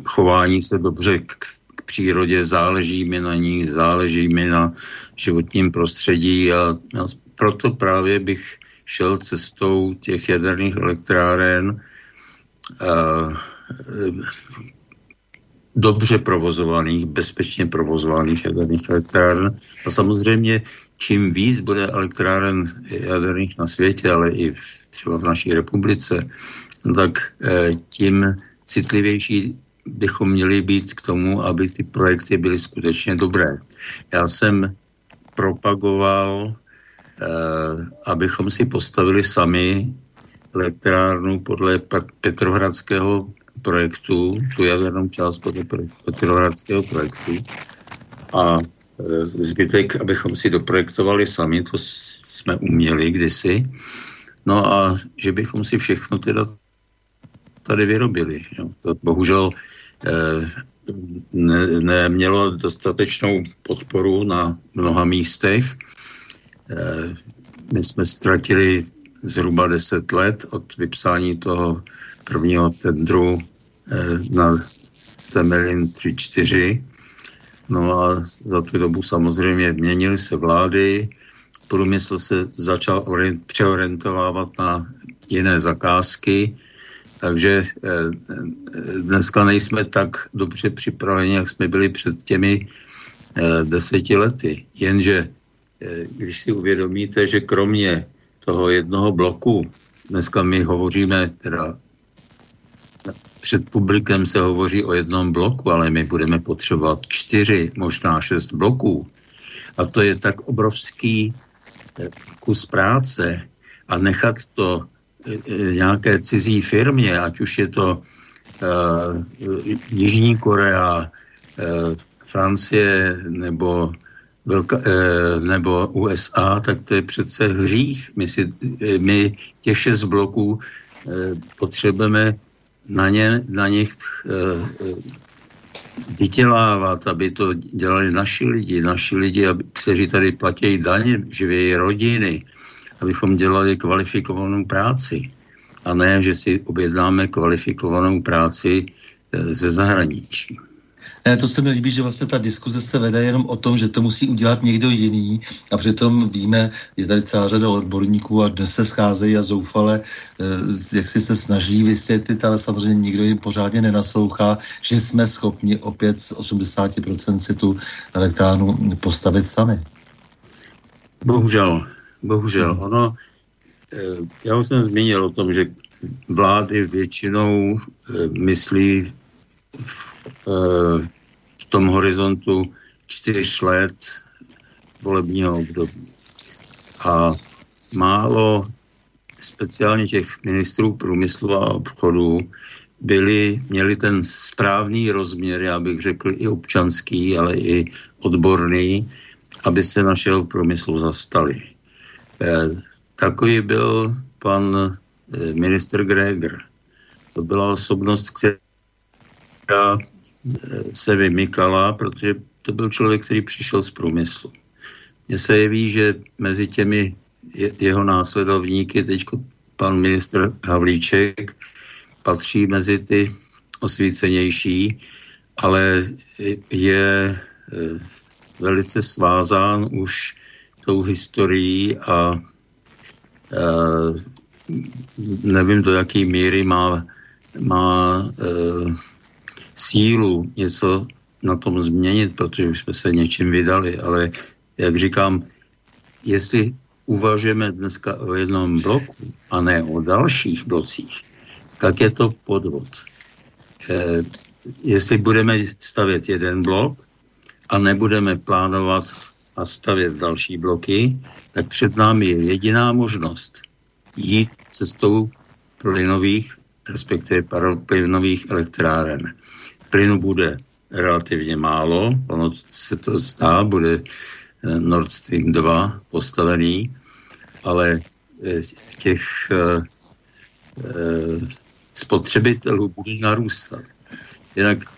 chování se dobře k přírodě, záleží mi na ní, záleží mi na životním prostředí a, a proto právě bych šel cestou těch jaderných elektráren a, dobře provozovaných, bezpečně provozovaných jaderných elektráren. A samozřejmě, čím víc bude elektráren jaderných na světě, ale i v, třeba v naší republice, tak eh, tím citlivější bychom měli být k tomu, aby ty projekty byly skutečně dobré. Já jsem propagoval, eh, abychom si postavili sami elektrárnu podle Petrohradského projektu, tu jadernou část podle Petrohradského projektu a eh, zbytek, abychom si doprojektovali sami, to jsme uměli kdysi. No a že bychom si všechno teda tady vyrobili. Jo. To bohužel Eh, ne, nemělo dostatečnou podporu na mnoha místech. Eh, my jsme ztratili zhruba 10 let od vypsání toho prvního tendru eh, na Temelin 3-4. No a za tu dobu samozřejmě měnily se vlády, průmysl se začal přeorientovávat na jiné zakázky, takže eh, dneska nejsme tak dobře připraveni, jak jsme byli před těmi deseti lety. Jenže když si uvědomíte, že kromě toho jednoho bloku, dneska my hovoříme, teda před publikem se hovoří o jednom bloku, ale my budeme potřebovat čtyři, možná šest bloků. A to je tak obrovský kus práce a nechat to nějaké cizí firmě, ať už je to uh, Jižní Korea, uh, Francie nebo, uh, nebo USA, tak to je přece hřích. My, si, my těch šest bloků uh, potřebujeme na, ně, na nich uh, vytělávat, aby to dělali naši lidi, naši lidi, aby, kteří tady platí daně, živějí rodiny, abychom dělali kvalifikovanou práci. A ne, že si objednáme kvalifikovanou práci eh, ze zahraničí. Ne, to se mi líbí, že vlastně ta diskuze se vede jenom o tom, že to musí udělat někdo jiný a přitom víme, je tady celá řada odborníků a dnes se scházejí a zoufale, eh, jak si se snaží vysvětlit, ale samozřejmě nikdo jim pořádně nenaslouchá, že jsme schopni opět z 80% si tu elektránu postavit sami. Bohužel, bohužel. Hmm. Ono, eh, já už jsem zmínil o tom, že vlády většinou eh, myslí v, eh, v tom horizontu čtyř let volebního období. A málo speciálně těch ministrů průmyslu a obchodu byli, měli ten správný rozměr, já bych řekl i občanský, ale i odborný, aby se našeho průmyslu zastali. Eh, takový byl pan eh, minister Greger. To byla osobnost, která eh, se vymykala, protože to byl člověk, který přišel z průmyslu. Mně se jeví, že mezi těmi jeho následovníky, teď pan ministr Havlíček, patří mezi ty osvícenější, ale je velice svázán už tou historií a e, nevím, do jaké míry má, má e, sílu něco na tom změnit, protože už jsme se něčím vydali, ale jak říkám, jestli uvažujeme dneska o jednom bloku a ne o dalších blocích, tak je to podvod. E, jestli budeme stavět jeden blok a nebudeme plánovat a stavět další bloky, tak před námi je jediná možnost jít cestou plynových, respektive plynových elektráren. Plynu bude relativně málo, ono se to zdá, bude eh, Nord Stream 2 postavený, ale eh, těch eh, spotřebitelů bude narůstat. Jinak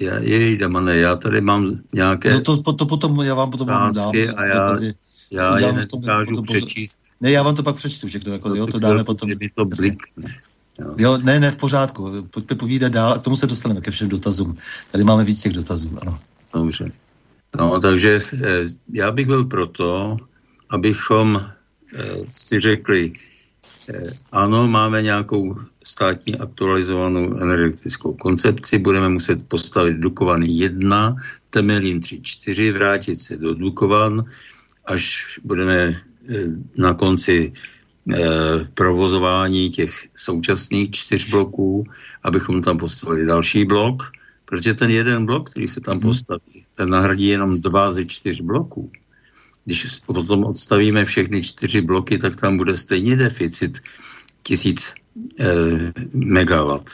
já, jej, Damane, já tady mám nějaké... No to, to, to potom, já vám potom dám. a já, já je nedokážu přečíst. Ne, já vám to pak přečtu všechno, jako, jo, to dáme potom. Mi to blikne. Jo. jo, ne, ne, v pořádku. Pojďme povídat dál a k tomu se dostaneme ke všem dotazům. Tady máme víc těch dotazů, ano. Dobře. No, takže eh, já bych byl proto, abychom eh, si řekli, eh, ano, máme nějakou státní aktualizovanou energetickou koncepci, budeme muset postavit Dukovany 1, Temelín 3, 4, vrátit se do Dukovan, až budeme eh, na konci eh, provozování těch současných čtyř bloků, abychom tam postavili další blok, protože ten jeden blok, který se tam mhm. postaví, ten nahradí jenom dva ze čtyř bloků. Když potom odstavíme všechny čtyři bloky, tak tam bude stejně deficit tisíc megawatt.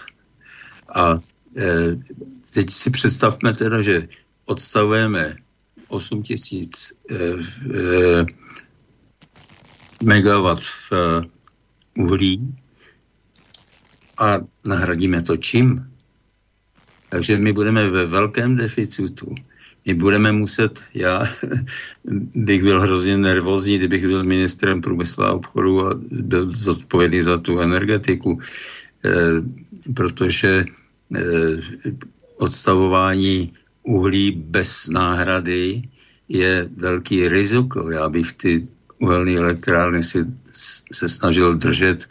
A eh, teď si představme teda, že odstavujeme 8 tisíc eh, eh, megawatt v eh, uhlí a nahradíme to čím? Takže my budeme ve velkém deficitu my budeme muset, já [laughs] bych byl hrozně nervózní, kdybych byl ministrem průmyslu a obchodu a byl zodpovědný za tu energetiku, eh, protože eh, odstavování uhlí bez náhrady je velký riziko. Já bych ty uhelné elektrárny si se snažil držet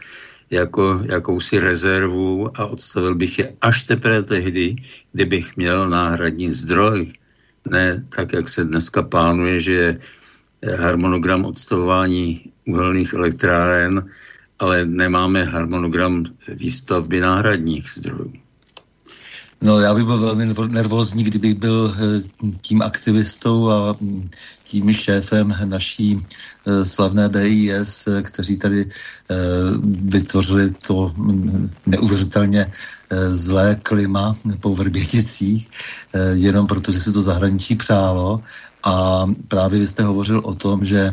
jako jakousi rezervu a odstavil bych je až teprve tehdy, kdybych měl náhradní zdroj ne tak, jak se dneska plánuje, že je harmonogram odstavování uhelných elektráren, ale nemáme harmonogram výstavby náhradních zdrojů. No, já bych byl velmi nervózní, kdybych byl eh, tím aktivistou a mm, tím šéfem naší eh, slavné BIS, eh, kteří tady vytvořili to mm, neuvěřitelně zlé klima po Vrběticích, jenom protože se to zahraničí přálo. A právě vy jste hovořil o tom, že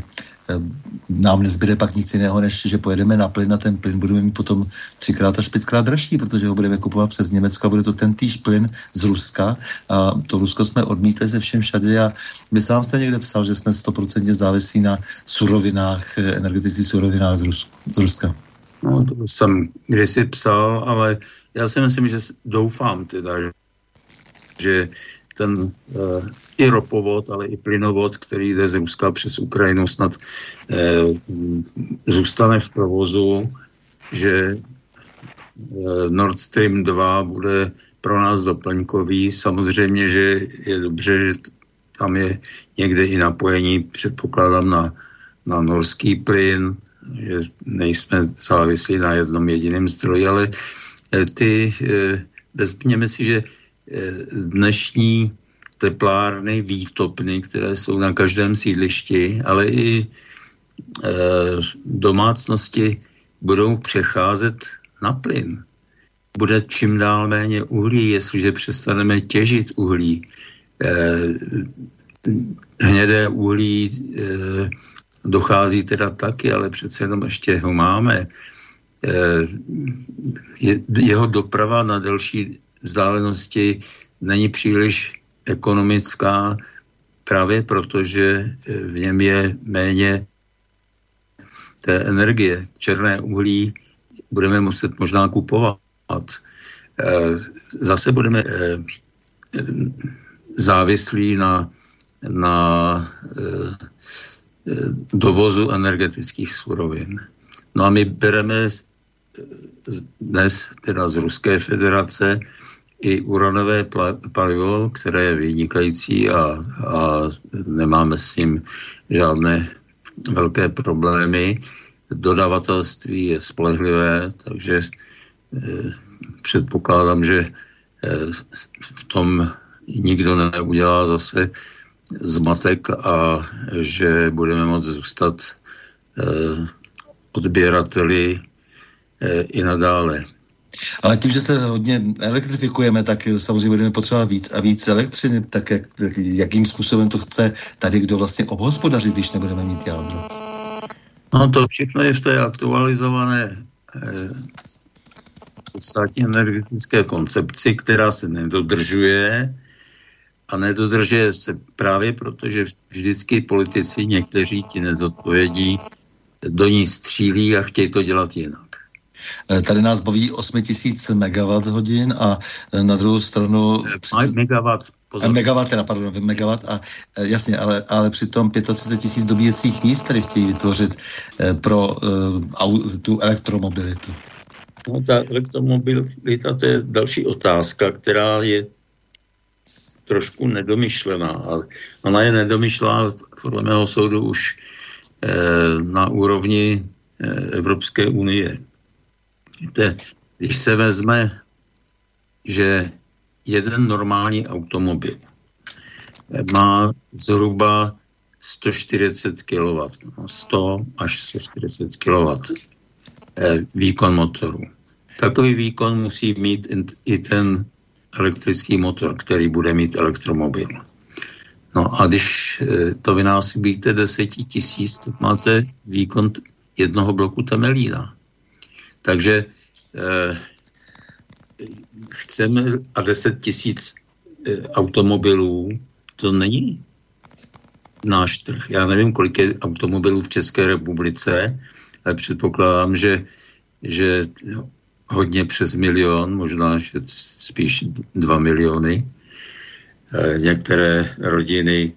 nám nezbyde pak nic jiného, než že pojedeme na plyn a ten plyn budeme mít potom třikrát až pětkrát dražší, protože ho budeme kupovat přes Německo a bude to ten týž plyn z Ruska. A to Rusko jsme odmítli ze všem všady a vy sám jste někde psal, že jsme stoprocentně závislí na surovinách, energetických surovinách z, Rus- z Ruska. No, to jsem kdysi psal, ale já si myslím, že doufám teda, že ten uh, i ropovod, ale i plynovod, který jde z Ruska přes Ukrajinu, snad uh, zůstane v provozu, že uh, Nord Stream 2 bude pro nás doplňkový. Samozřejmě, že je dobře, že tam je někde i napojení, předpokládám, na, na norský plyn, že nejsme závislí na jednom jediném zdroji, ale ty, vezměme si, že dnešní teplárny, výtopny, které jsou na každém sídlišti, ale i e, domácnosti budou přecházet na plyn. Bude čím dál méně uhlí, jestliže přestaneme těžit uhlí. E, hnědé uhlí e, dochází teda taky, ale přece jenom ještě ho máme. Je, jeho doprava na delší vzdálenosti není příliš ekonomická právě proto, že v něm je méně té energie. Černé uhlí budeme muset možná kupovat. Eh, zase budeme eh, závislí na, na eh, dovozu energetických surovin. No a my bereme dnes teda z Ruské federace i uranové palivo, které je vynikající a, a nemáme s ním žádné velké problémy. Dodavatelství je spolehlivé, takže eh, předpokládám, že eh, v tom nikdo neudělá zase zmatek a že budeme moct zůstat eh, odběrateli eh, i nadále. Ale tím, že se hodně elektrifikujeme, tak samozřejmě budeme potřebovat víc a víc elektřiny, tak jak, jakým způsobem to chce tady kdo vlastně obhospodařit, když nebudeme mít jádro. No to všechno je v té aktualizované eh, státní energetické koncepci, která se nedodržuje a nedodržuje se právě proto, že vždycky politici, někteří ti nezodpovědí, do ní střílí a chtějí to dělat jinak. Eh, tady nás baví 8000 MW hodin a eh, na druhou stranu... Megawatt. Pozor. Megawatt, teda, pardon, megawatt a eh, jasně, ale, ale přitom 35 tisíc dobíjecích míst tady chtějí vytvořit pro uh, tu elektromobilitu. No, ta elektromobilita, to je další otázka, která je trošku nedomyšlená. A ona je nedomyšlená podle mého soudu už eh, na úrovni eh, Evropské unie. Víte, když se vezme, že jeden normální automobil má zhruba 140 kW, 100 až 140 kW eh, výkon motoru. Takový výkon musí mít i ten elektrický motor, který bude mít elektromobil. No a když eh, to vynásobíte 10 tisíc, tak máte výkon jednoho bloku Temelína. Takže eh, chceme a 10 tisíc eh, automobilů, to není náš trh. Já nevím, kolik je automobilů v České republice, ale předpokládám, že, že hodně přes milion, možná že spíš dva miliony. Eh, některé rodiny,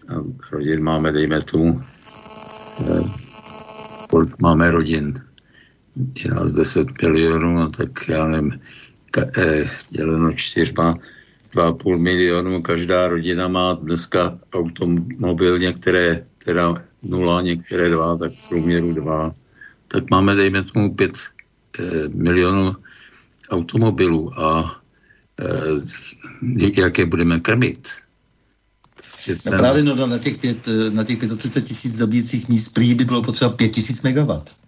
rodin máme, dejme tomu, eh, kolik máme rodin, je nás 10 milionů, no tak já nevím, ka, eh, děleno čtyřma, 2,5 milionu, každá rodina má dneska automobil, některé teda nula, některé dva, tak v průměru dva, tak máme, dejme tomu, 5 eh, milionů automobilů a eh, jak je budeme krmit. Ten... No právě no, na těch, pět, na těch 35 tisíc dobících míst prý by bylo potřeba 5 tisíc megawatt.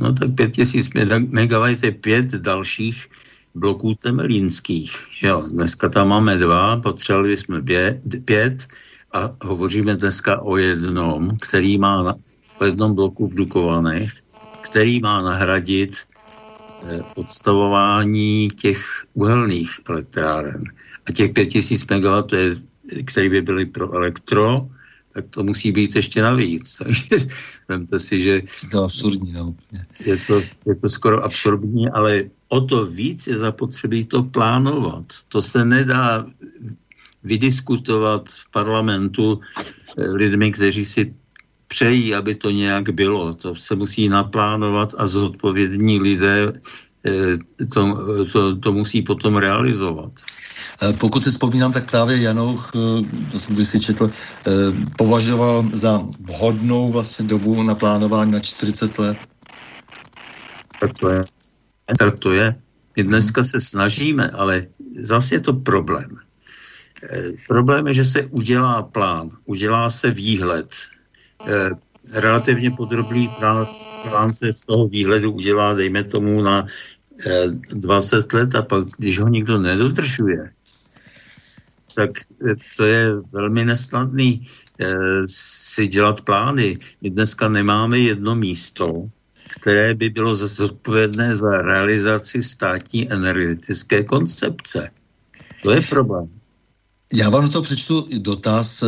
No tak 5 tisíc megawatt je pět dalších bloků temelínských. Jo, dneska tam máme dva, potřebovali jsme pět, a hovoříme dneska o jednom, který má na, o jednom bloku v Dukovanech, který má nahradit eh, odstavování těch uhelných elektráren. A těch 5000 MW, který by byly pro elektro, tak to musí být ještě navíc. [laughs] Takže vemte si, že... To absurdní, no. Je to, je to skoro absurdní, ale o to víc je zapotřebí to plánovat. To se nedá vydiskutovat v parlamentu eh, lidmi, kteří si přejí, aby to nějak bylo. To se musí naplánovat a zodpovědní lidé eh, to, to, to musí potom realizovat. Eh, pokud si vzpomínám, tak právě Janouch, to jsem si četl, považoval za vhodnou vlastně dobu na plánování na 40 let. Tak to je. Tak to je. My dneska se snažíme, ale zase je to problém. Eh, problém je, že se udělá plán, udělá se výhled. Eh, relativně podrobný plán, plán se z toho výhledu udělá, dejme tomu, na 20 eh, let a pak, když ho nikdo nedodržuje, tak to je velmi nesnadný si dělat plány. My dneska nemáme jedno místo, které by bylo zodpovědné za realizaci státní energetické koncepce. To je problém. Já vám to přečtu dotaz eh,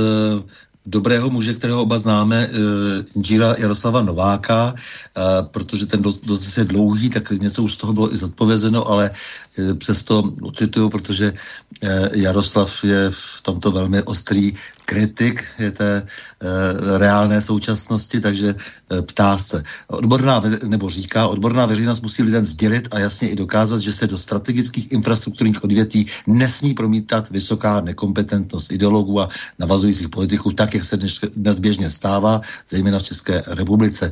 dobrého muže, kterého oba známe, uh, inžíra Jaroslava Nováka, uh, protože ten dotaz je dlouhý, tak něco už z toho bylo i zodpovězeno, ale uh, přesto ocituju, protože Jaroslav je v tomto velmi ostrý kritik je té uh, reálné současnosti, takže uh, ptá se. Odborná, nebo říká, odborná veřejnost musí lidem sdělit a jasně i dokázat, že se do strategických infrastrukturních odvětví nesmí promítat vysoká nekompetentnost ideologů a navazujících politiků, tak, jak se dnes, dnes běžně stává, zejména v České republice.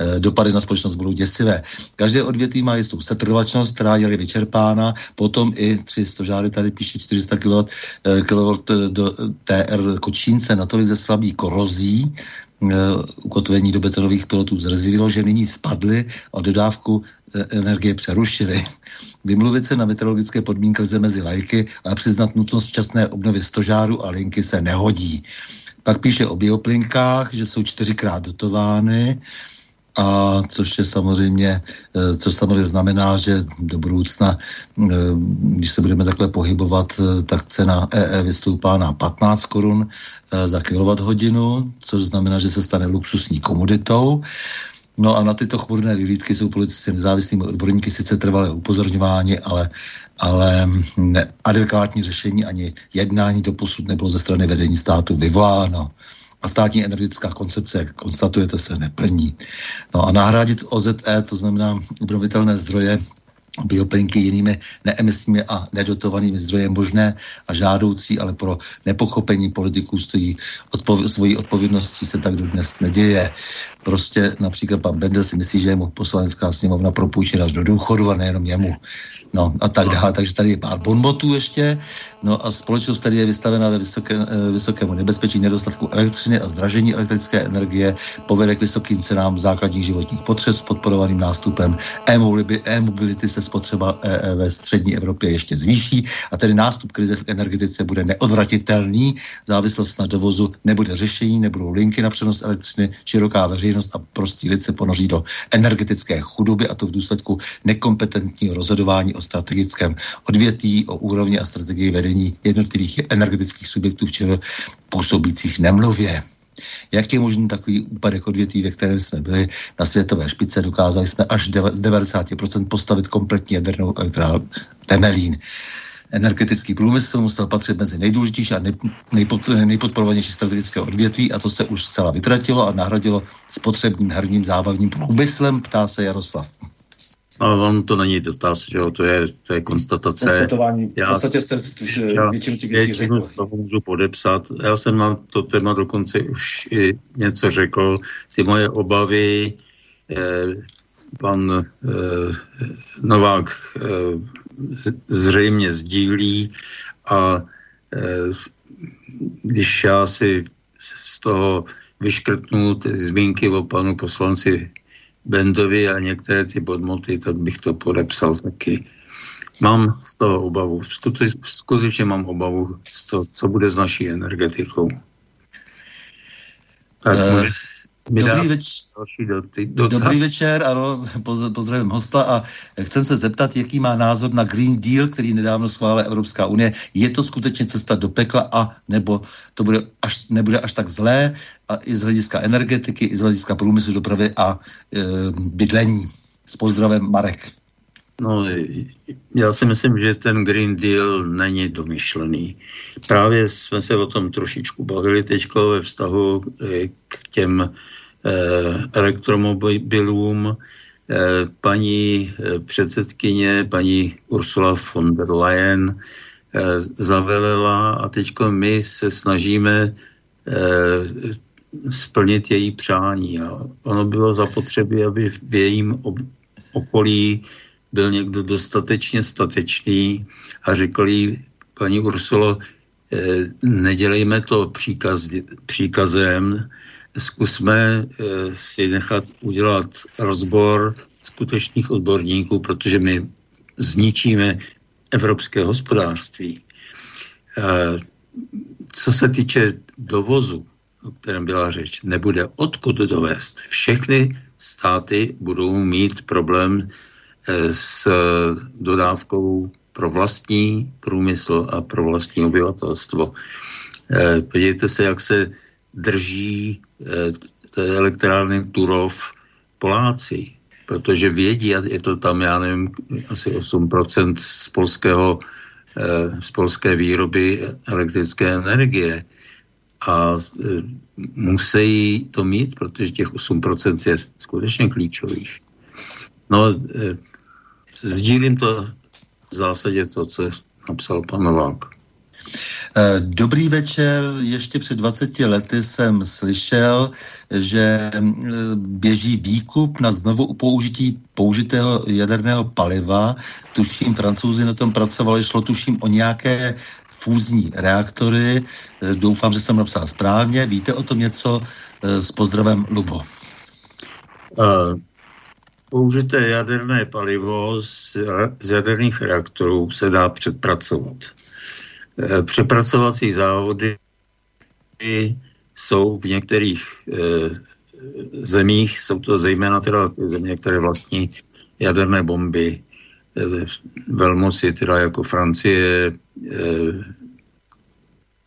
E, dopady na společnost budou děsivé. Každé odvětví má jistou setrvačnost, která je vyčerpána, potom i tři stožáry tady píše 400 kW, kW do TR Kočínce natolik ze slabý korozí, e, ukotvení do betonových pilotů zrzivilo, že nyní spadly a dodávku e, energie přerušili. [laughs] Vymluvit se na meteorologické podmínky lze mezi lajky, ale přiznat nutnost včasné obnovy stožáru a linky se nehodí. Pak píše o bioplynkách, že jsou čtyřikrát dotovány, a což je samozřejmě, eh, co samozřejmě znamená, že do budoucna, eh, když se budeme takhle pohybovat, eh, tak cena EE e vystoupá na 15 korun za hodinu, což znamená, že se stane luxusní komoditou. No a na tyto chmurné vyhlídky jsou politici nezávislými odborníky sice trvalé upozorňováni, ale, ale adekvátní řešení ani jednání do posud nebylo ze strany vedení státu vyvoláno. A státní energetická koncepce, jak konstatujete, se neplní. No a nahradit OZE, to znamená obnovitelné zdroje, bioplynky jinými neemisními a nedotovanými zdroje možné a žádoucí, ale pro nepochopení politiků stojí odpov- svojí odpovědností se tak dodnes neděje. Prostě například pan Bendel si myslí, že je mu poslanecká sněmovna propůjčena až do důchodu a nejenom jemu. No a tak dále. Takže tady je pár bonbotů ještě. No a společnost tady je vystavena ve vysoké, eh, vysokému nebezpečí nedostatku elektřiny a zdražení elektrické energie povede k vysokým cenám základních životních potřeb s podporovaným nástupem e-mobility se spotřeba e ve střední Evropě ještě zvýší a tedy nástup krize v energetice bude neodvratitelný. Závislost na dovozu nebude řešení, nebudou linky na přenos elektřiny, široká veřejnost a prostý lid se ponoří do energetické chudoby a to v důsledku nekompetentního rozhodování o strategickém odvětví, o úrovni a strategii vedení jednotlivých energetických subjektů včera působících nemluvě. Jak je možný takový úpadek odvětví, ve kterém jsme byli na světové špice, dokázali jsme až z 90% postavit kompletní jadernou elektrárnu Temelín. Energetický průmysl musel patřit mezi nejdůležitější a nejpod, nejpodporovanější strategické odvětví a to se už zcela vytratilo a nahradilo spotřebním herním zábavním průmyslem, ptá se Jaroslav. No, on to není dotaz, že jo, to je, to je konstatace. Konstatování. Já, v podstatě jste většinu těch věcí řekl. z toho můžu podepsat. Já jsem na to téma dokonce už i něco řekl. Ty moje obavy, eh, pan eh, Novák eh, zřejmě sdílí a eh, když já si z toho vyškrtnu ty zmínky o panu poslanci Bendovi a některé ty podmoty, tak bych to podepsal taky. Mám z toho obavu. Skutečně mám obavu z toho, co bude s naší energetikou. Tak uh, Dobrý, več... Dobrý večer, ano, pozdravím hosta a chcem se zeptat, jaký má názor na Green Deal, který nedávno schválila Evropská unie. Je to skutečně cesta do pekla a nebo to bude až, nebude až tak zlé a i z hlediska energetiky, i z hlediska průmyslu, dopravy a e, bydlení. S pozdravem Marek. No, já si myslím, že ten Green Deal není domyšlený. Právě jsme se o tom trošičku bavili teď ve vztahu e, k těm Eh, elektromobilům. Eh, paní eh, předsedkyně, paní Ursula von der Leyen zavelela a teď my se snažíme splnit její přání. A ono bylo zapotřebí, aby v jejím okolí byl někdo dostatečně statečný a řekl jí, paní Ursulo, nedělejme to příkaz, příkazem, zkusme eh, si nechat udělat rozbor skutečných odborníků, protože my zničíme evropské hospodářství. Eh, co se týče dovozu, o kterém byla řeč, nebude odkud dovést. Všechny státy budou mít problém eh, s dodávkou pro vlastní průmysl a pro vlastní obyvatelstvo. Podívejte se, jak se drží té elektrárny Turov Poláci, protože vědí, a je to tam, já nevím, asi 8% z polského eh, z polské výroby elektrické energie a eh, musí to mít, protože těch 8% je skutečně klíčových. No, sdílím to v zásadě to, co napsal pan Novák. Eh, dobrý večer. Ještě před 20 lety jsem slyšel, že mm, běží výkup na znovu použití použitého jaderného paliva. Tuším, francouzi na tom pracovali, šlo tuším o nějaké fúzní reaktory. Eh, doufám, že jsem napsal správně. Víte o tom něco? Eh, s pozdravem Lubo. Uh, použité jaderné palivo z, z jaderných reaktorů se dá předpracovat. Eh, přepracovací závody jsou v některých e, zemích, jsou to zejména teda země, které vlastní jaderné bomby, e, velmoci teda jako Francie,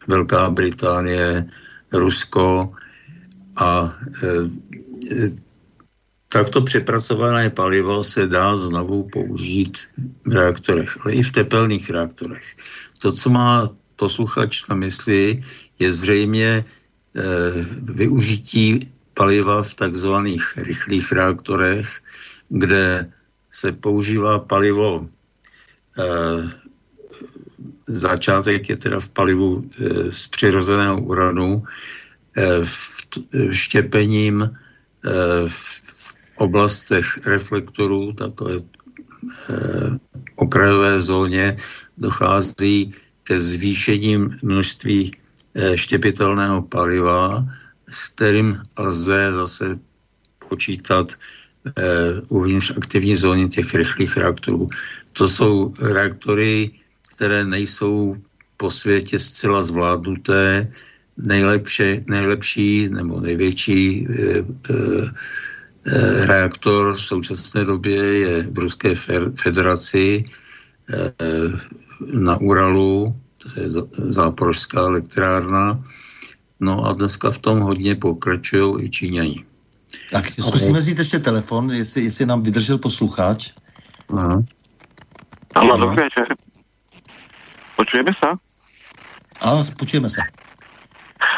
Velká Británie, Rusko a takto přepracované palivo se dá znovu použít v reaktorech, ale i v tepelných reaktorech. To, co má posluchač na mysli, je zřejmě e, využití paliva v takzvaných rychlých reaktorech, kde se používá palivo, e, začátek je teda v palivu e, z přirozeného uranu, e, v, štěpením e, v, oblastech reflektorů, takové okrajové zóně, dochází ke zvýšení množství eh, štěpitelného paliva, s kterým lze zase počítat eh, uvnitř aktivní zóny těch rychlých reaktorů. To jsou reaktory, které nejsou po světě zcela zvládnuté. Nejlepší, nejlepší nebo největší e, e, reaktor v současné době je v Ruské federaci. E, na Uralu, to je záporožská elektrárna. No a dneska v tom hodně pokračují i Číňani. Tak zkusíme vzít ještě telefon, jestli, jestli nám vydržel posluchač. Aha. Ano, dobrý večer. Počujeme se? Ano, počujeme se.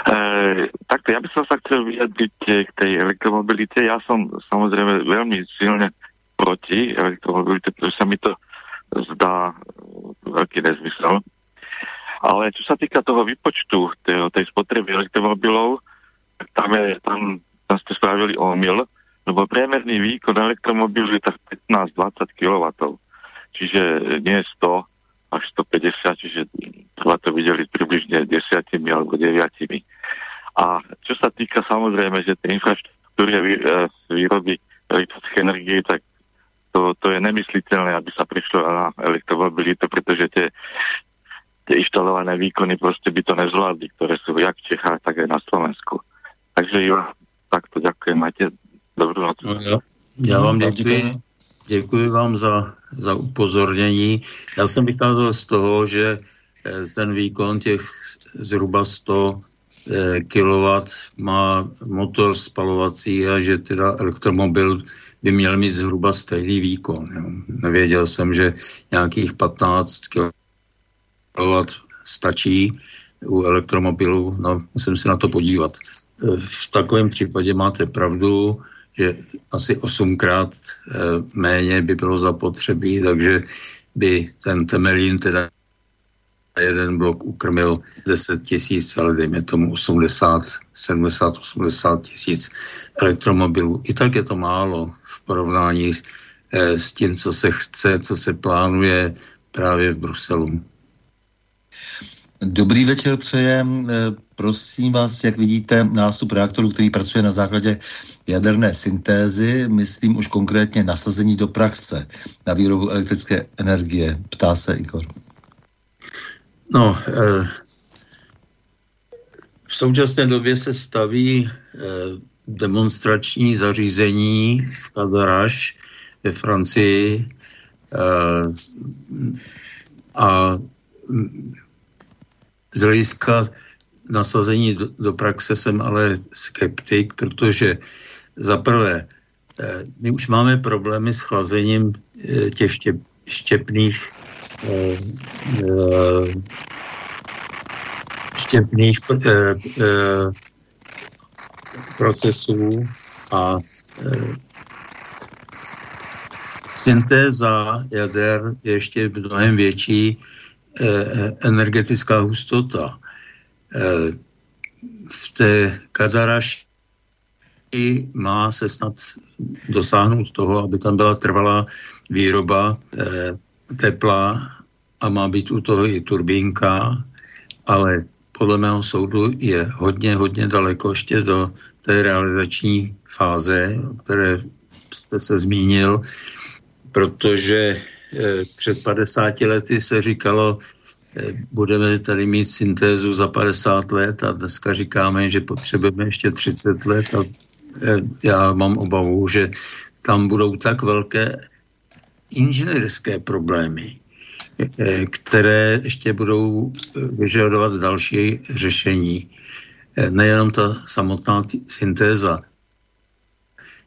E, takto, ja by som sa chcel vyjadriť k tej elektromobilite. Ja som samozrejme veľmi silne proti elektromobilite, pretože sa mi to zdá veľký nezmysel. Ale čo sa týka toho výpočtu tej, tej spotreby elektromobilov, tam, je, tam, tam ste spravili omyl, lebo priemerný výkon elektromobilu je tak 15-20 kW. Čiže nie 100 až 150, čiže treba to videli približne 10 alebo 9. A čo sa týka samozrejme, že tie infraštruktúry a výroby elektrické energie, tak to, to je nemysliteľné, aby sa prišlo na elektromobilitu, pretože tie tie inštalované výkony proste by to nezvládli, ktoré sú jak v Čechách, tak aj na Slovensku. Takže jo, takto ďakujem, majte dobrou noc. No, ja, já vám děkuji. Děkuji vám za, za upozornění. Já jsem vycházel z toho, že eh, ten výkon těch zhruba 100 eh, kW má motor spalovací a že teda elektromobil by měl mít zhruba stejný výkon. Jo. Nevěděl jsem, že nějakých 15 kW stačí u elektromobilů, no musím se na to podívat. V takovém případě máte pravdu, že asi osmkrát eh, méně by bylo zapotřebí, takže by ten Temelín teda jeden blok ukrmil 10 tisíc, ale dejme tomu 80, 70, 80 tisíc elektromobilů. I tak je to málo v porovnání eh, s tím, co se chce, co se plánuje právě v Bruselu. Dobrý večer přejem. Eh, prosím vás, jak vidíte, nástup reaktoru, který pracuje na základě jaderné syntézy, myslím už konkrétně nasazení do praxe na výrobu elektrické energie. Ptá se Igor. No, eh, v současné době se staví eh, demonstrační zařízení v Kadaraš ve Francii a z hlediska nasazení do, do praxe jsem ale skeptik, protože za prvé, eh, my už máme problémy s chlazením eh, těch štěp, štěpných eh, štěpných procesů a syntéza jader je ještě mnohem větší energetická hustota. Eh, v té Kadaraši má se snad dosáhnout toho, aby tam byla trvalá výroba eh, tepla a má být u toho i turbínka, ale podle mého soudu je hodně, hodně daleko ještě do té realizační fáze, o které jste se zmínil, protože Eh, před 50 lety se říkalo, eh, budeme tady mít syntézu za 50 let a dneska říkáme, že potřebujeme ještě 30 let a eh, já mám obavu, že tam budou tak velké inženýrské problémy, které ještě budou vyžadovat další řešení. Nejenom ta samotná syntéza,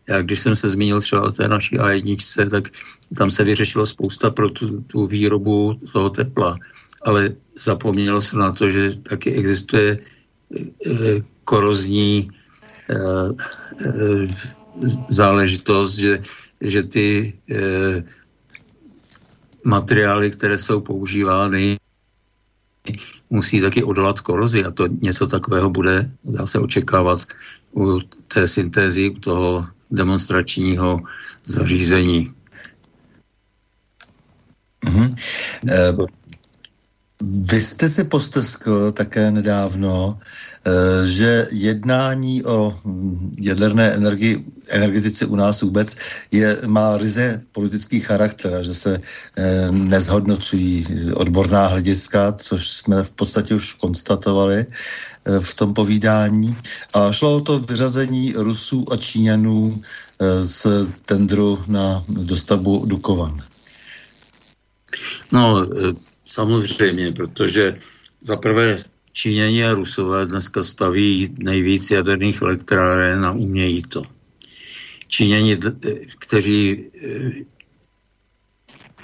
já když jsem se zmínil třeba o té naší A1, tak tam se vyřešilo spousta pro tu, tu výrobu toho tepla, ale zapomnělo se na to, že taky existuje e, korozní e, e, záležitost, že, že ty materiály, které jsou používány, musí taky odolat korozi a to něco takového bude, dá se očekávat u té syntézy, u toho demonstračního zařízení. Mm-hmm. Vy jste si posteskl také nedávno, eh, že jednání o hm, jaderné energii, energetice u nás vůbec je, má ryze politický charakter, že se eh, nezhodnocují odborná hlediska, což jsme v podstatě už konstatovali v tom povídání. A šlo o to vyřazení Rusů a Číňanů z tendru na dostavbu Dukovan. No, Samozřejmě, protože za prvé Číňani a Rusové dneska staví nejvíc jaderných elektráren a umějí to. Číňani, kteří eh,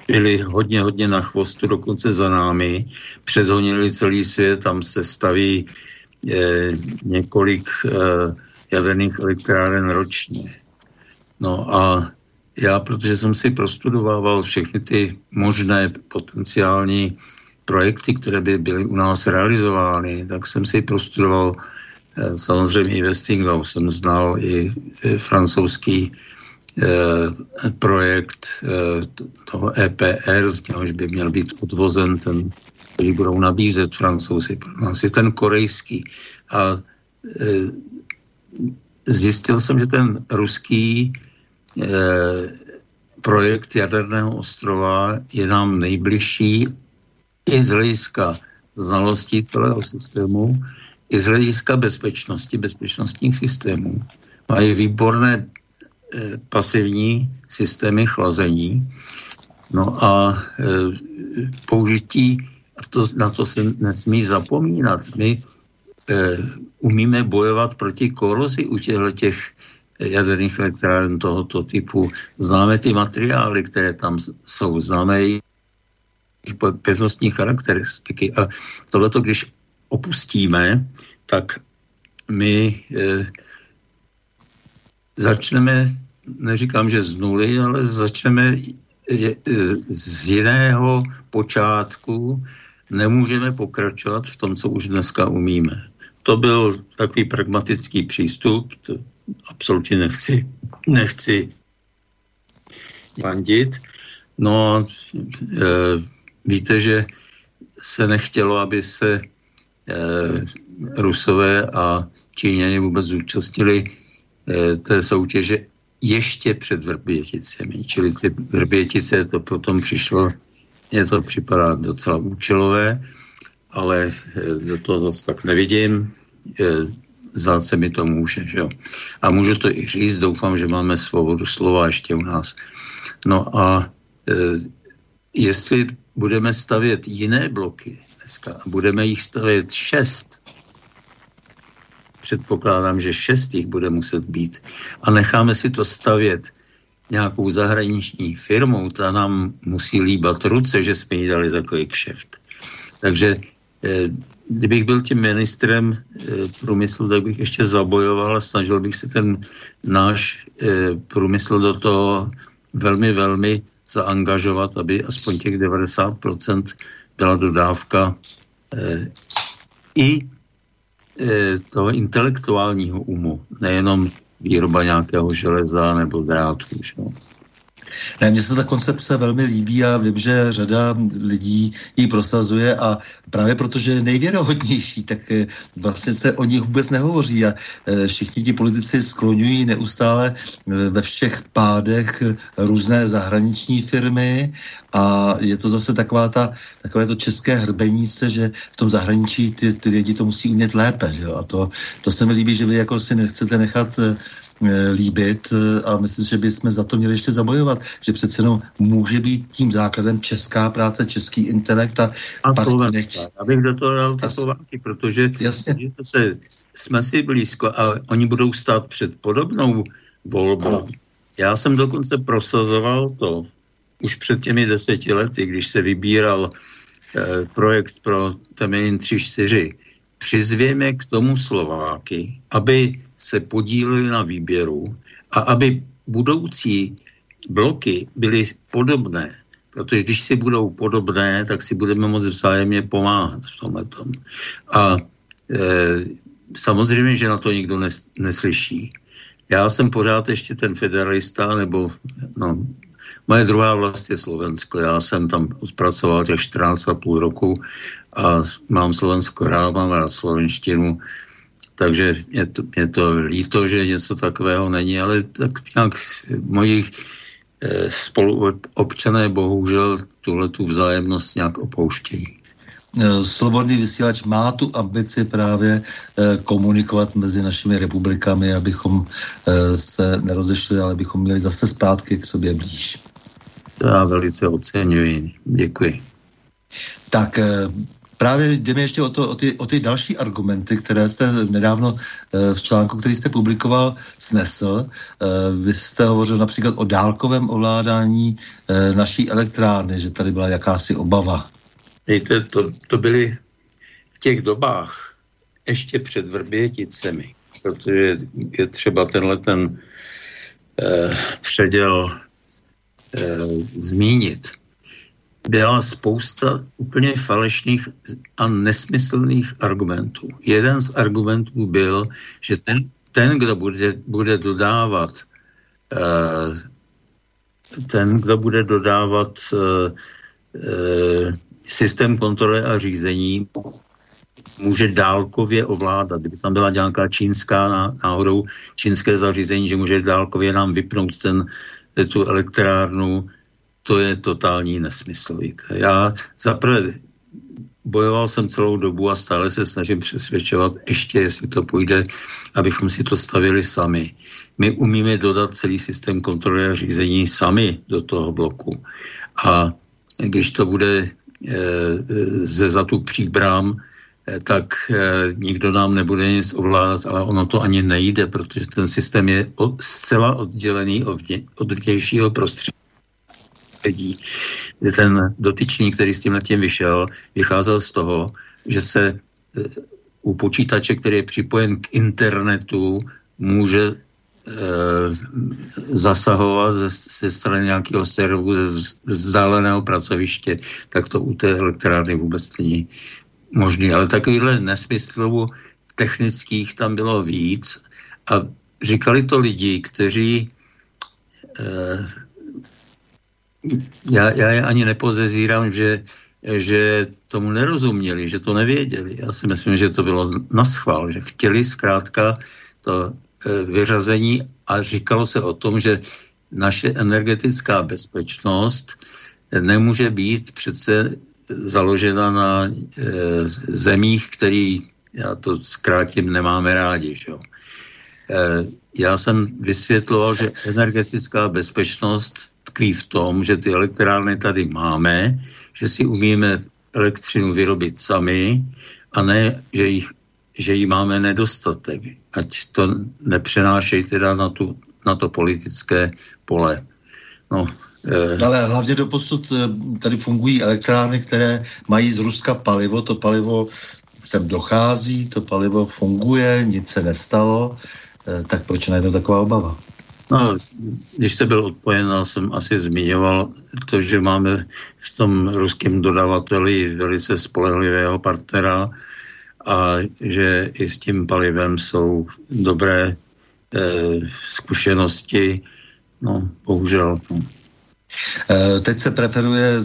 byli hodně, hodně na chvostu, dokonce za námi, předhonili celý svět, tam se staví eh, několik eh, jaderných elektráren ročně. No a já, protože jsem si prostudovával všechny ty možné potenciální projekty, které by byly u nás realizovány, tak jsem si prostudoval eh, samozřejmě i Westinghouse, jsem znal i francouzský eh, projekt eh, toho EPR, z něhož by měl být odvozen ten, který budou nabízet francouzi je ten korejský. A zjistil jsem, že ten ruský projekt jaderného ostrova je nám nejbližší i z hlediska znalostí celého systému, i z hlediska bezpečnosti, bezpečnostních systémů. Mají výborné e, pasivní systémy chlazení. No a e, použití, a to, na to se nesmí zapomínat, my umíme bojovat proti korozi u těchto těch jaderných elektráren tohoto typu. Známe ty materiály, které tam jsou, známe pevnostní charakteristiky. A tohleto, když opustíme, tak my e, začneme, neříkám, že z nuly, ale začneme je, e, z jiného počátku, nemůžeme pokračovat v tom, co už dneska umíme. To byl takový pragmatický přístup, to absolutně nechci, nechci bandit. No, e, Víte, že se nechtělo, aby se eh, Rusové a Číňani vůbec zúčastnili eh, té soutěže ještě před Vrběticemi. Čili ty Vrbětice to potom přišlo, mně to připadá docela účelové, ale do toho zase tak nevidím. Eh, Zát se mi to může. Že jo? A můžu to i říct, doufám, že máme svobodu slova ještě u nás. No a e, jestli budeme stavět jiné bloky dneska a budeme jich stavět šest, předpokládám, že šest jich bude muset být a necháme si to stavět nějakou zahraniční firmou, ta nám musí líbat ruce, že jsme jí dali takový kšeft. Takže eh, kdybych byl tím ministrem eh, průmyslu, tak bych ještě zabojoval a snažil bych se ten náš eh, průmysl do toho velmi, velmi zaangažovat, aby aspoň těch 90% byla dodávka eh, i toho intelektuálního umu, nejenom výroba nějakého železa nebo drátů. Že? Ne, mně se ta koncepce velmi líbí a vím, že řada lidí ji prosazuje a právě protože je nejvěrohodnější, tak eh, vlastně se o nich vůbec nehovoří a eh, všichni ti politici skloňují neustále eh, ve všech pádech různé zahraniční firmy a je to zase taková ta, takové to české hrbení se, že v tom zahraničí ty, ty lidi to musí umět lépe. Že? A to, to se mi líbí, že vy jako si nechcete nechat líbit eh, a myslím, že bychom za to měli ještě zabojovat, že přece jenom může být tím základem česká práce, český intelekt a, a pak nech... Já bych do toho dal takováky, protože Jasně. Se, jsme si blízko a oni budou stát před podobnou volbou. Já jsem dokonce prosazoval to už před těmi deseti lety, když se vybíral eh, projekt pro Temelin 3.4. Přizvěme k tomu Slováky, aby se podíleli na výběru a aby budoucí bloky byly podobné, protože když si budou podobné, tak si budeme moct vzájemně pomáhat v tomhle tom. A e, samozřejmě, že na to nikdo nes, neslyší. Já jsem pořád ještě ten federalista, nebo no, moje druhá vlast je Slovensko. Já jsem tam odpracoval těch 14,5 roku a mám Slovensko rád, mám rád slovenštinu takže je to, je to líto, že něco takového není, ale tak nějak moji eh, spoluobčané bohužel tuhle tu vzájemnost nějak opouštějí. Eh, Slobodný vysílač má tu ambici právě eh, komunikovat mezi našimi republikami, abychom eh, se nerozešli, ale abychom měli zase zpátky k sobě blíž. To já velice oceňuji. Děkuji. Tak Právě jdeme ještě o, to, o, ty, o ty další argumenty, které jste nedávno e, v článku, který jste publikoval, snesl. E, vy jste hovořil například o dálkovém ovládání e, naší elektrárny, že tady byla jakási obava. Víte, to, to byly v těch dobách ještě před Vrběticemi, protože je třeba tenhle ten e, předěl zmínit, byla spousta úplně falešných a nesmyslných argumentů. Jeden z argumentů byl, že ten, ten kdo bude, bude dodávat uh, ten, kdo bude dodávat uh, uh, systém kontroly a řízení, může dálkově ovládat. Kdyby tam byla nějaká čínská náhodou čínské zařízení, že může dálkově nám vypnout ten, tu elektrárnu, to je totální nesmysl. Já zaprvé bojoval jsem celou dobu a stále se snažím přesvědčovat, ještě jestli to půjde, abychom si to stavili sami. My umíme dodat celý systém kontroly a řízení sami do toho bloku. A když to bude e, ze zatu příbrám, e, tak e, nikdo nám nebude nic ovládat, ale ono to ani nejde, protože ten systém je zcela oddělený od, od vnějšího prostředí prostředí. Ten dotyčný, který s tím na tím vyšel, vycházel z toho, že se e, u počítače, který je připojen k internetu, může e, zasahovat ze, ze strany nějakého serveru, ze vzdáleného pracoviště, tak to u té elektrárny vůbec není možný. Ale takovýhle nesmyslů technických tam bylo víc a říkali to lidi, kteří e, já, já je ani nepodezírám, že, že tomu nerozuměli, že to nevěděli. Já si myslím, že to bylo na schvál, že chtěli zkrátka to e, vyřazení a říkalo se o tom, že naše energetická bezpečnost nemůže být přece založena na e, zemích, který, já to zkrátím, nemáme rádi. Že? E, já jsem vysvětloval, že energetická bezpečnost tkví v tom, že ty elektrárny tady máme, že si umíme elektřinu vyrobit sami a ne, že, jich, že jí máme nedostatek. Ať to nepřenášej teda na, tu, na to politické pole. No, eh. Ale hlavně do posud eh, tady fungují elektrárny, které mají z Ruska palivo. To palivo sem dochází, to palivo funguje, nic se nestalo. Eh, tak proč najednou taková obava? No, když jste byl odpojen, jsem asi zmiňoval to, že máme v tom ruském dodavateli velice spolehlivého partnera a že i s tím palivem jsou dobré eh, zkušenosti. No, bohužel. Eh, teď se preferuje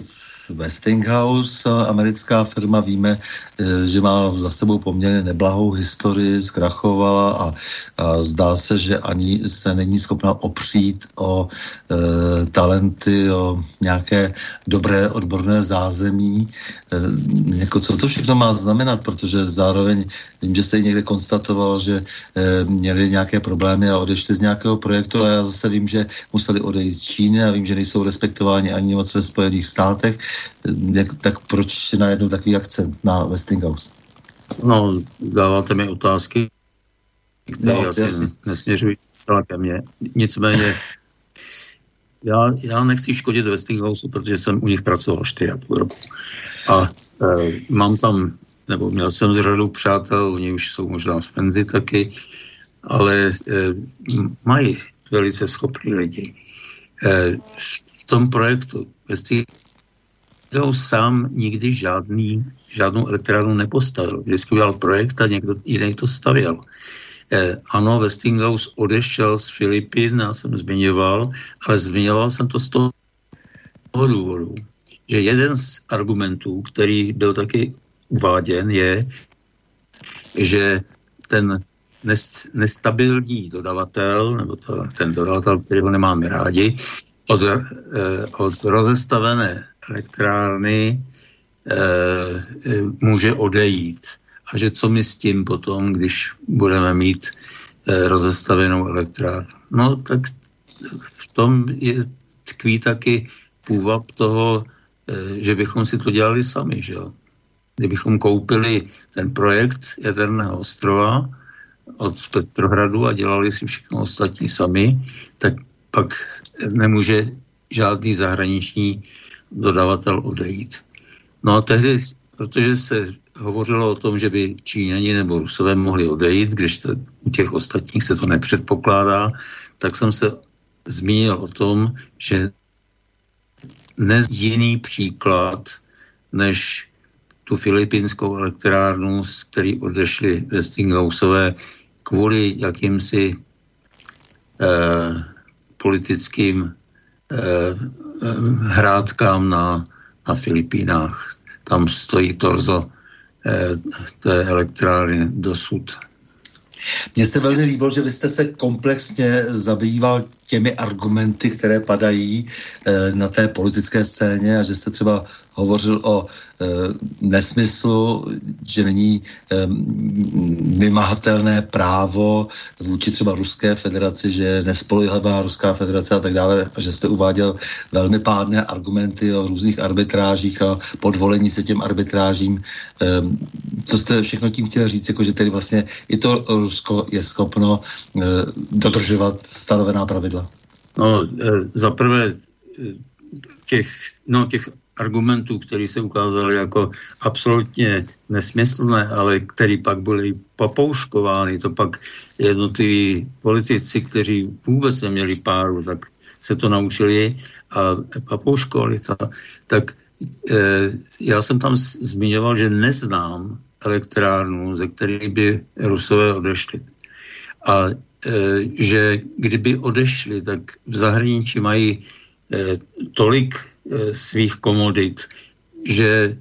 Westinghouse, americká firma, víme, eh, že má za sebou poměrně neblahou historii, zkrachovala a, a zdá se, že ani se není schopna opřít o e, talenty, o nějaké dobré odborné zázemí. E, jako co to všechno má znamenat, protože zároveň vím, že jste někde konstatoval, že e, měli nějaké problémy a odešli z nějakého projektu a já zase vím, že museli odejít z Číny a vím, že nejsou respektováni ani moc ve Spojených státech jak, tak proč najednou takový akcent na Westinghouse? No, dáváte mi otázky, které no, asi jasný. nesměřují zcela ke mně. Nicméně, já, já nechci škodit Westinghouse, protože jsem u nich pracoval 4,5 roku. A e, mám tam, nebo měl jsem z řadu přátel, oni už jsou možná v penzi taky, ale e, mají velice schopní lidi. E, v tom projektu Westinghouse kterou sám nikdy žádný, žádnou elektrárnu nepostavil. Vždycky udělal projekt a někdo jiný to stavěl. Eh, ano, Westinghouse odešel z Filipín, já jsem zmiňoval, ale zmiňoval jsem to z toho důvodu, že jeden z argumentů, který byl taky uváděn, je, že ten nest, nestabilní dodavatel, nebo to, ten dodavatel, kterého nemáme rádi, od, eh, od rozestavené elektrárny e, může odejít. A že co my s tím potom, když budeme mít e, rozestavenou elektrárnu. No tak v tom je, tkví taky půvab toho, e, že bychom si to dělali sami, že jo. Kdybychom koupili ten projekt Jaderného ostrova od Petrohradu a dělali si všechno ostatní sami, tak pak nemůže žádný zahraniční dodavatel odejít. No a tehdy, protože se hovořilo o tom, že by Číňani nebo Rusové mohli odejít, když to, u těch ostatních se to nepředpokládá, tak jsem se zmínil o tom, že nezjiný příklad, než tu filipínskou elektrárnu, z který odešli Westinghouseové kvůli jakýmsi eh, politickým hrádkám na, na Filipínách. Tam stojí torzo eh, té elektrárny dosud. Mně se velmi líbilo, že vy jste se komplexně zabýval těmi argumenty, které padají e, na té politické scéně a že jste třeba hovořil o e, nesmyslu, že není e, vymahatelné právo vůči třeba Ruské federaci, že je nespolehlivá Ruská federace a tak dále a že jste uváděl velmi pádné argumenty o různých arbitrážích a podvolení se těm arbitrážím. E, co jste všechno tím chtěl říct, jako že tedy vlastně i to Rusko je schopno e, dodržovat stanovená pravidla? No, e, za prvé těch, no, těch argumentů, které se ukázaly jako absolutně nesmyslné, ale které pak byly popouškovány, to pak jednotliví politici, kteří vůbec neměli páru, tak se to naučili a popouškovali to. Tak e, já jsem tam zmiňoval, že neznám elektrárnu, ze které by Rusové odešli. A e, že kdyby odešli, tak v zahraničí mají e, tolik svých komodit, že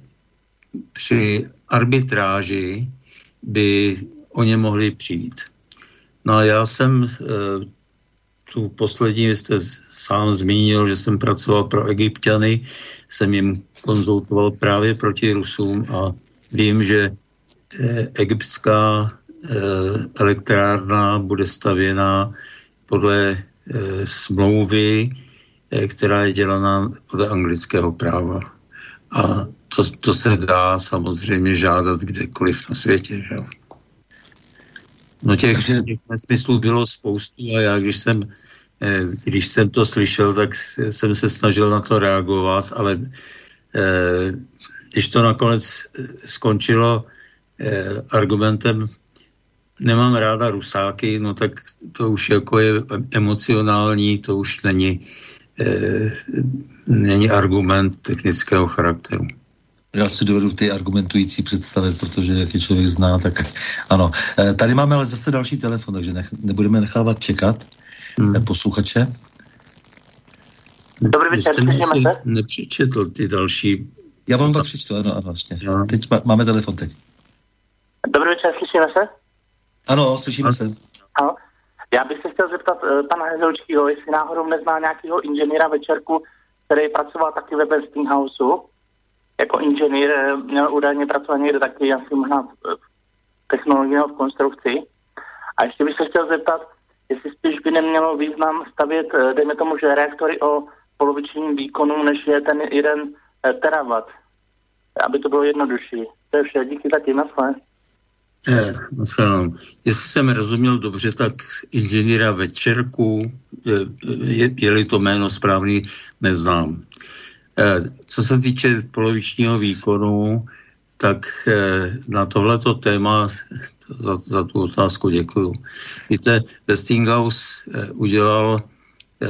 při arbitráži by o ně mohli přijít. No a já jsem eh, tu poslední, vy jste sám zmínil, že jsem pracoval pro egyptiany, jsem jim konzultoval právě proti Rusům a vím, že eh, egyptská elektrárna bude stavěna podle smlouvy Eh, která je dělaná podle anglického práva. A to, to se dá samozřejmě žádat kdekoliv na světě. Že? No těch, těch nesmyslů bylo spoustu a já, když jsem, eh, když jsem to slyšel, tak jsem se snažil na to reagovat, ale eh, když to nakonec skončilo argumentem nemám ráda rusáky, no tak to už jako je emocionální, to už není není argument technického charakteru. Já si dovedu ty argumentující představit, protože jak je člověk zná, tak ano. E, tady máme ale zase další telefon, takže nech, nebudeme nechávat čekat hmm. e, posluchače. Dobrý večer, se? Nepřečetl ty další. Já vám to přečtu, ano, ano, vlastně. Já. Teď má, máme telefon teď. Dobrý večer, slyšíme se? Ano, slyšíme ano. se. Ano. Já bych se chtěl zeptat uh, pana Hezelčího, jestli náhodou nezná nějakého inženýra večerku, který pracoval taky ve Westinghouse. Jako inženýr eh, měl údajně pracovat někde taky asi možná v technologii v konstrukci. A ještě bych se chtěl zeptat, jestli spíš by nemělo význam stavět, eh, dejme tomu, že reaktory o polovičním výkonu, než je ten jeden terawatt, aby to bylo jednodušší. To je vše, díky taky, na své. Eh, Jestli jsem rozuměl dobře, tak inženýra Večerku, je, je-li to jméno správný, neznám. Eh, co se týče polovičního výkonu, tak eh, na tohleto téma za, za tu otázku děkuju. Víte, Westinghouse eh, udělal eh,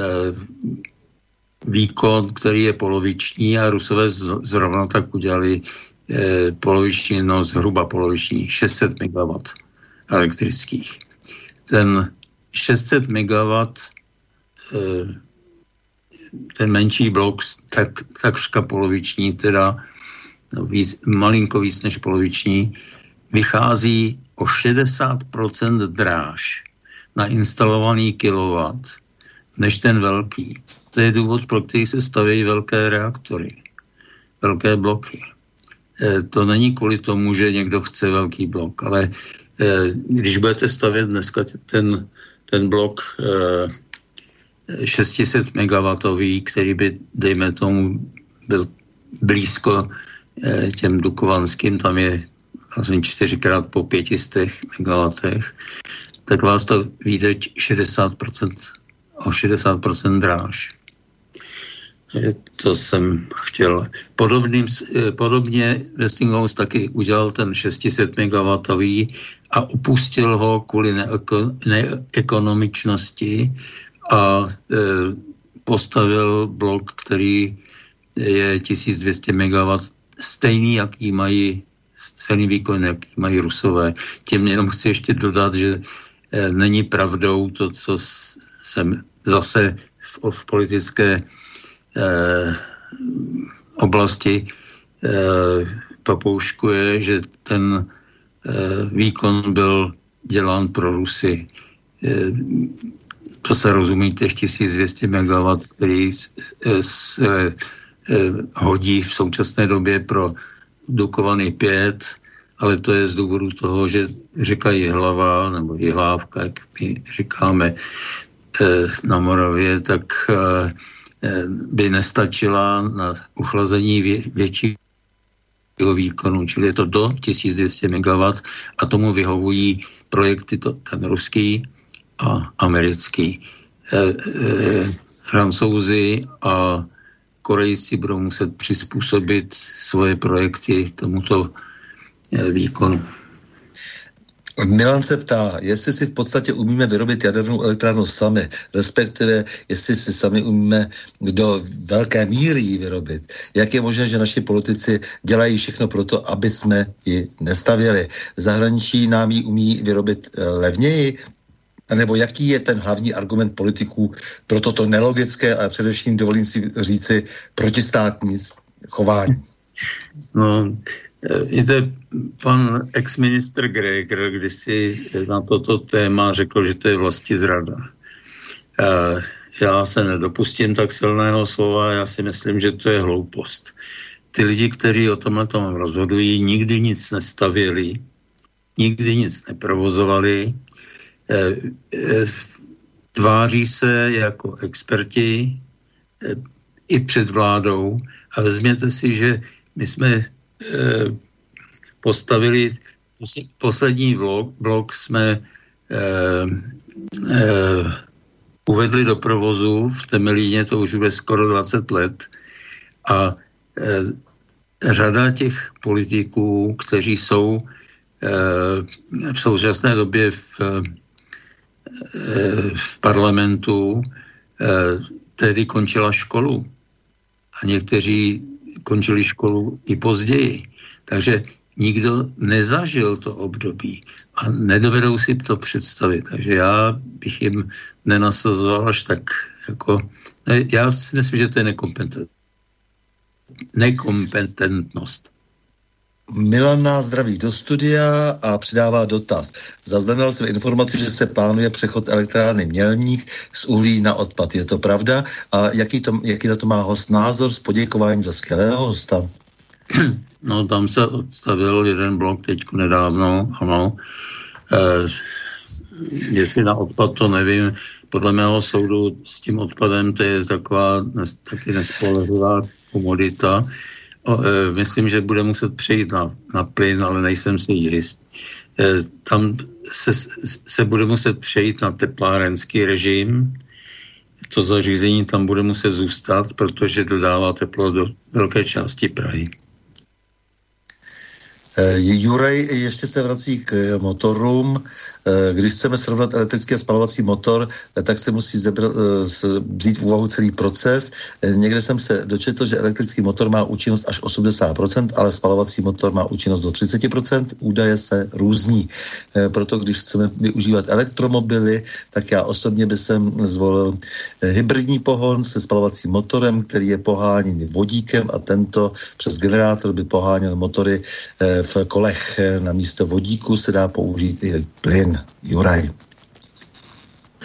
výkon, který je poloviční a Rusové zrovna tak udělali eh, poloviční, no zhruba poloviční, 600 MW elektrických. Ten 600 MW eh, ten menší blok, tak, takřka poloviční, teda no, víc, malinko víc než poloviční, vychází o 60% dráž na instalovaný kilowatt než ten velký. To je důvod, pro který se staví velké reaktory, velké bloky. Eh, to není kvůli tomu, že někdo chce velký blok, ale eh, když budete stavět dneska ten, ten blok 600 eh, MW, který by, dejme tomu, byl blízko těm dukovanským, tam je vlastně čtyřikrát po 500 MW, tak vás to vyjde 60%, o 60% dráž. To jsem chtěl. Podobným, eh, podobně Westinghouse taky udělal ten 600 MW a upustil ho kvůli neeko, neekonomičnosti a e, postavil blok, který je 1200 MW stejný, jaký mají stejný výkon, jaký mají Rusové. Tím jenom chci ještě dodat, že eh, není pravdou to, co jsem zase v, v politické eh, oblasti eh, papouškuje, že ten eh, výkon byl dělán pro Rusy. Eh, to se rozumí těch 1200 MW, který se eh, hodí v současné době pro Dukovaný 5, ale to je z důvodu toho, že řeka hlava nebo Jihlávka, jak my říkáme na Moravě, tak by nestačila na uchlazení většího výkonu, čili je to do 1200 MW a tomu vyhovují projekty to, ten ruský a americký. E, e, Francouzi a Korejci budou muset přizpůsobit svoje projekty tomuto výkonu. Milan se ptá, jestli si v podstatě umíme vyrobit jadernou elektrárnu sami, respektive jestli si sami umíme do velké míry ji vyrobit. Jak je možné, že naši politici dělají všechno pro to, aby jsme ji nestavěli? Zahraničí nám ji umí vyrobit eh, levněji? nebo jaký je ten hlavní argument politiků pro toto nelogické a především dovolím si říci protistátní chování? No, Víte, pan ex-ministr Greger když si na toto téma řekl, že to je vlasti zrada. Já se nedopustím tak silného slova, já si myslím, že to je hloupost. Ty lidi, kteří o tomhle tom rozhodují, nikdy nic nestavěli, nikdy nic neprovozovali, tváří se jako experti i před vládou a vezměte si, že my jsme Eh, postavili poslední vlog, blok jsme eh, eh, uvedli do provozu v Temelíně, to už bude skoro 20 let a eh, řada těch politiků, kteří jsou eh, v současné době v, eh, v parlamentu, eh, tedy končila školu. A někteří končili školu i později. Takže nikdo nezažil to období a nedovedou si to představit. Takže já bych jim nenasazoval až tak jako... Já si myslím, že to je nekompetent, nekompetentnost. Milan nás zdraví do studia a přidává dotaz. Zaznamenal jsem informaci, že se plánuje přechod elektrárny Mělník z uhlí na odpad. Je to pravda? A jaký, to, jaký na to má host názor s poděkováním za skvělého hosta? [clears throat] No, tam se odstavil jeden blok teď nedávno, ano. E, jestli na odpad, to nevím. Podle mého soudu s tím odpadem to je taková taky nespolehlivá komodita e, myslím, že bude muset přejít na, na plyn, ale nejsem si jist. E, tam se, se bude muset přejít na teplárenský režim. To zařízení tam bude muset zůstat, protože dodává teplo do velké části Prahy. Eh, Jurej ještě se vrací k motorům. Eh, když chceme srovnat elektrický a spalovací motor, eh, tak se musí zebrat, vzít v úvahu celý proces. Někde jsem se dočetl, že elektrický motor má účinnost až 80%, ale spalovací motor má účinnost do 30%. Údaje se různí. Proto když chceme využívat elektromobily, tak já osobně bych jsem zvolil hybridní pohon se spalovacím motorem, který je poháněn vodíkem a tento přes generátor by poháněl motory v kolech na místo vodíku se dá použít i plyn. Juraj.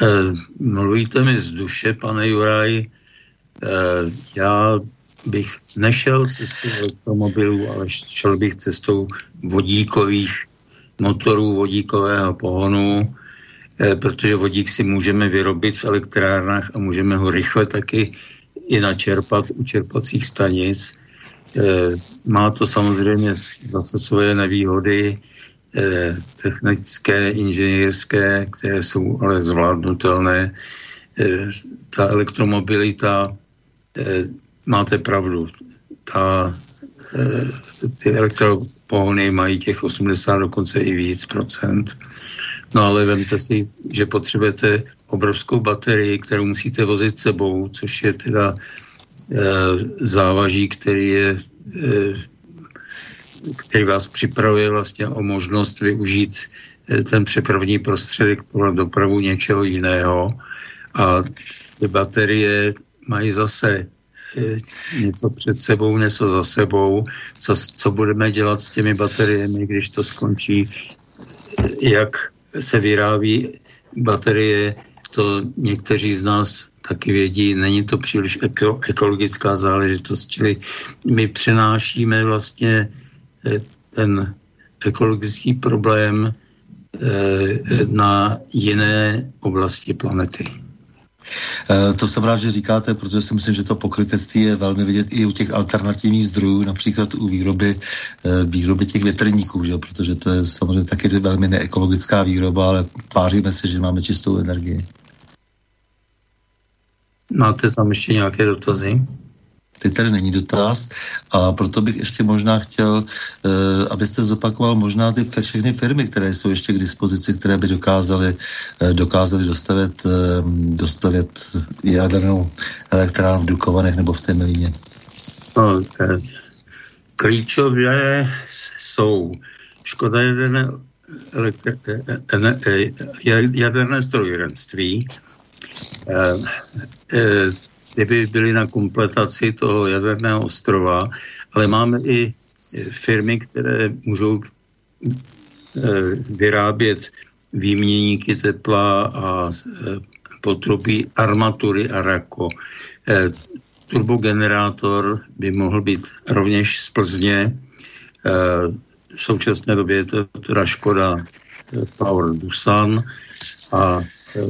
Eh, mluvíte mi z duše, pane Juraj. Eh, já bych nešel cestou automobilů, ale šel bych cestou vodíkových motorů, vodíkového pohonu, eh, protože vodík si můžeme vyrobit v elektrárnách a můžeme ho rychle taky i načerpat u čerpacích stanic. Eh, má to samozřejmě zase svoje nevýhody eh, technické, inženýrské, které jsou ale zvládnutelné. Eh, ta elektromobilita, máte pravdu, ta, ty elektropohony mají těch 80, dokonce i víc procent. No ale vemte si, že potřebujete obrovskou baterii, kterou musíte vozit sebou, což je teda závaží, který je který vás připravuje vlastně o možnost využít ten přepravní prostředek pro dopravu něčeho jiného. A ty baterie mají zase něco před sebou, něco za sebou. Co, co budeme dělat s těmi bateriemi, když to skončí? Jak se vyrábí baterie, to někteří z nás taky vědí, není to příliš eko, ekologická záležitost, čili my přenášíme vlastně eh, ten ekologický problém eh, na jiné oblasti planety. Eh, to jsem rád, že říkáte, protože si myslím, že to pokrytectví je velmi vidět i u těch alternativních zdrojů, například u výroby, výroby těch větrníků, že? protože to je samozřejmě taky velmi neekologická výroba, ale tváříme se, že máme čistou energii. Máte tam ještě nějaké dotazy? Teď tady není dotaz a proto bych ještě možná chtěl, uh, abyste zopakoval možná ty všechny firmy, které jsou ještě k dispozici, které by dokázaly, uh, dokázaly dostavit, uh, dostavit jadernou elektrárnu v Dukovanech nebo v Temelíně. No, klíčové jsou Škoda jaderné, elektri- jaderné strojírenství, Eh, eh, kdyby byly na kompletaci toho jaderného ostrova, ale máme i firmy, které můžou eh, vyrábět výměníky tepla a potrubí armatury a rako. Turbogenerátor by mohl být rovněž z Plzně. V současné době je to teda Škoda Power Dusan a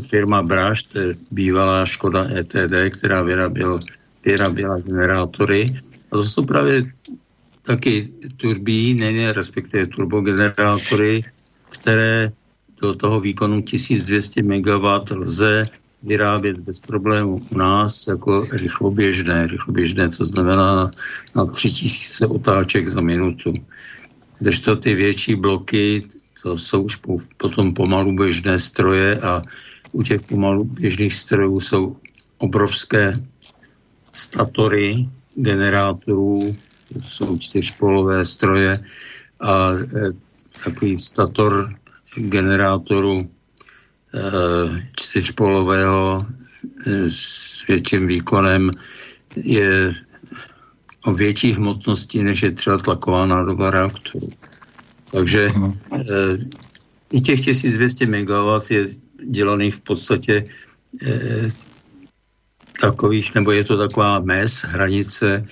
firma Braš, to je bývalá Škoda ETD, která vyráběla, vyráběla generátory. A to jsou právě taky turbíny, respektive turbogenerátory, které do toho výkonu 1200 MW lze vyrábět bez problémů u nás jako rychloběžné. Rychloběžné to znamená na, na 3000 otáček za minutu. to ty větší bloky, to jsou už potom pomalu běžné stroje a u těch pomalu běžných strojů jsou obrovské statory generátorů, jsou čtyřpolové stroje a e, takový stator generátoru e, čtyřpolového e, s větším výkonem je o větší hmotnosti, než je třeba tlaková nádoba reaktoru. Takže e, i těch 1200 MW je dělaných v podstatě eh, takových, nebo je to taková mez, hranice,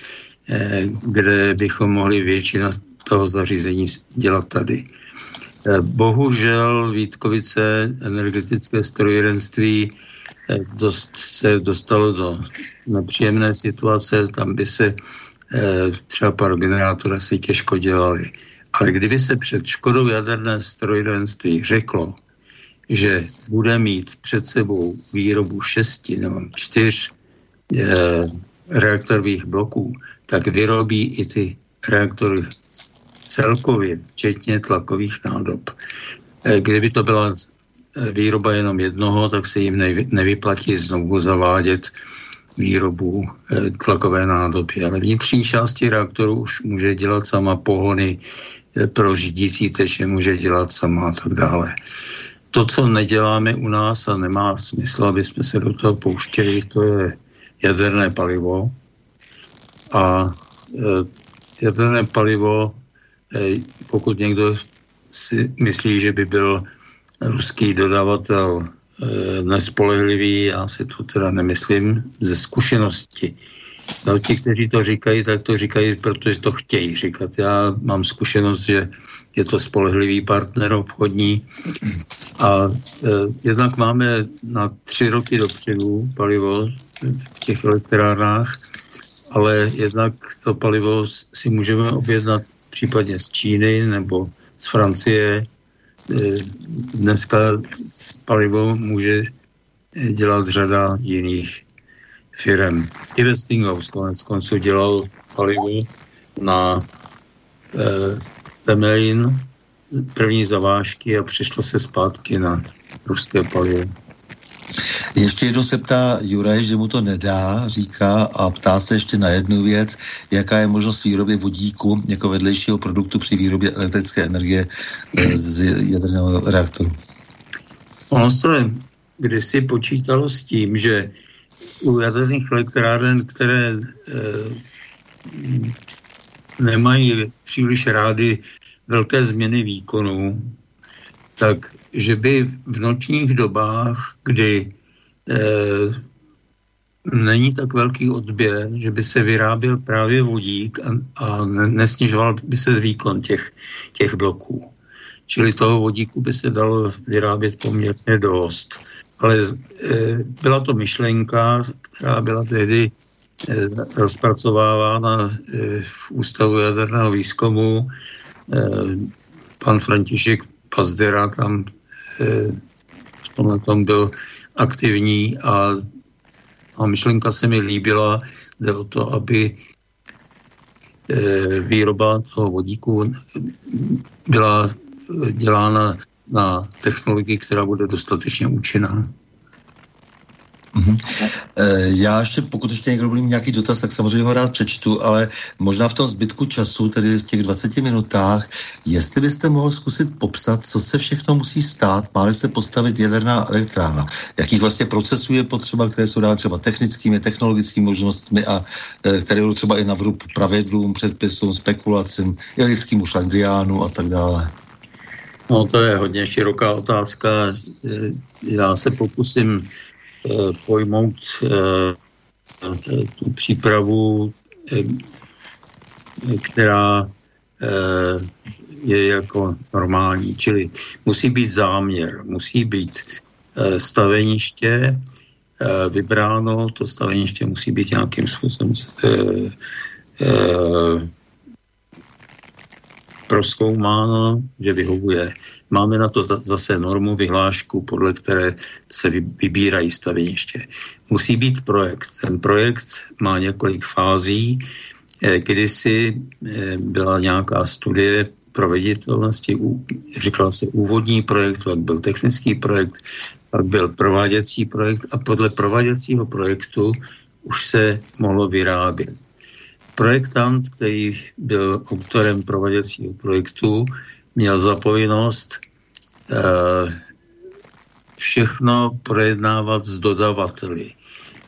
eh, kde bychom mohli většina toho zařízení dělat tady. Eh, bohužel Vítkovice energetické strojírenství eh, dost, se dostalo do nepříjemné situace, tam by se eh, třeba pár generátorů asi těžko dělali. Ale kdyby se před škodou jaderné strojírenství řeklo, že bude mít před sebou výrobu šesti nebo čtyř e, reaktorových bloků, tak vyrobí i ty reaktory celkově, včetně tlakových nádob. E, kdyby to byla eh, výroba jenom jednoho, tak se jim nevy, nevyplatí znovu zavádět výrobu e, tlakové nádoby. Ale vnitřní části reaktoru už může dělat sama pohony e, pro řídící teče, může dělat sama a tak dále to, co neděláme u nás a nemá smysl, aby jsme se do toho pouštěli, to je jaderné palivo. A e, jaderné palivo, e, pokud někdo si myslí, že by byl ruský dodavatel e, nespolehlivý, já si to teda nemyslím ze zkušenosti. No, ti, kteří to říkají, tak to říkají, protože to chtějí říkat. Já mám zkušenost, že je to spolehlivý partner obchodní a e, jednak máme na tři roky dopředu palivo v těch elektrárnách, ale jednak to palivo si můžeme objednat případně z Číny nebo z Francie. E, dneska palivo může dělat řada jiných firm. I Westinghouse konec konců dělal palivo na e, Temelín první zavážky a přišlo se zpátky na ruské palivo. Ještě jednou se ptá Juraj, že mu to nedá, říká a ptá se ještě na jednu věc, jaká je možnost výroby vodíku jako vedlejšího produktu při výrobě elektrické energie eh, z jaderného reaktoru. Ono se kdysi počítalo s tím, že u jaderných elektráren, které e, nemají příliš rády velké změny výkonu, tak že by v nočních dobách, kdy e, není tak velký odběr, že by se vyráběl právě vodík a, a nesnižoval by se výkon těch, těch bloků. Čili toho vodíku by se dalo vyrábět poměrně dost. Ale e, byla to myšlenka, která byla tehdy rozpracovávána e, v Ústavu jaderného výzkumu. E, pan František Pazdera tam v tomhle tom byl aktivní a, a myšlenka se mi líbila. Jde o to, aby výroba toho vodíku byla dělána na technologii, která bude dostatečně účinná. Mm-hmm. Já ještě, pokud ještě někdo bude mít nějaký dotaz, tak samozřejmě ho rád přečtu, ale možná v tom zbytku času, tedy v těch 20 minutách, jestli byste mohl zkusit popsat, co se všechno musí stát, má se postavit jaderná elektrárna. Jakých vlastně procesů je potřeba, které jsou dále třeba technickými, technologickými možnostmi a eh, které jsou třeba i na vrub pravidlům, předpisům, spekulacím, i lidským šlandriánu a tak dále. No to je hodně široká otázka. Já se pokusím eh, pojmout eh, tu přípravu, eh, která je jako normální. Čili musí být záměr, musí být staveniště vybráno, to staveniště musí být nějakým způsobem proskoumáno, že vyhovuje. Máme na to zase normu, vyhlášku, podle které se vybírají staveniště. Musí být projekt. Ten projekt má několik fází. Eh, kdysi eh, byla nějaká studie proveditelnosti, říkal se úvodní projekt, pak byl technický projekt, pak byl prováděcí projekt a podle prováděcího projektu už se mohlo vyrábět. Projektant, který byl autorem prováděcího projektu, měl zapovinnost eh, všechno projednávat s dodavateli.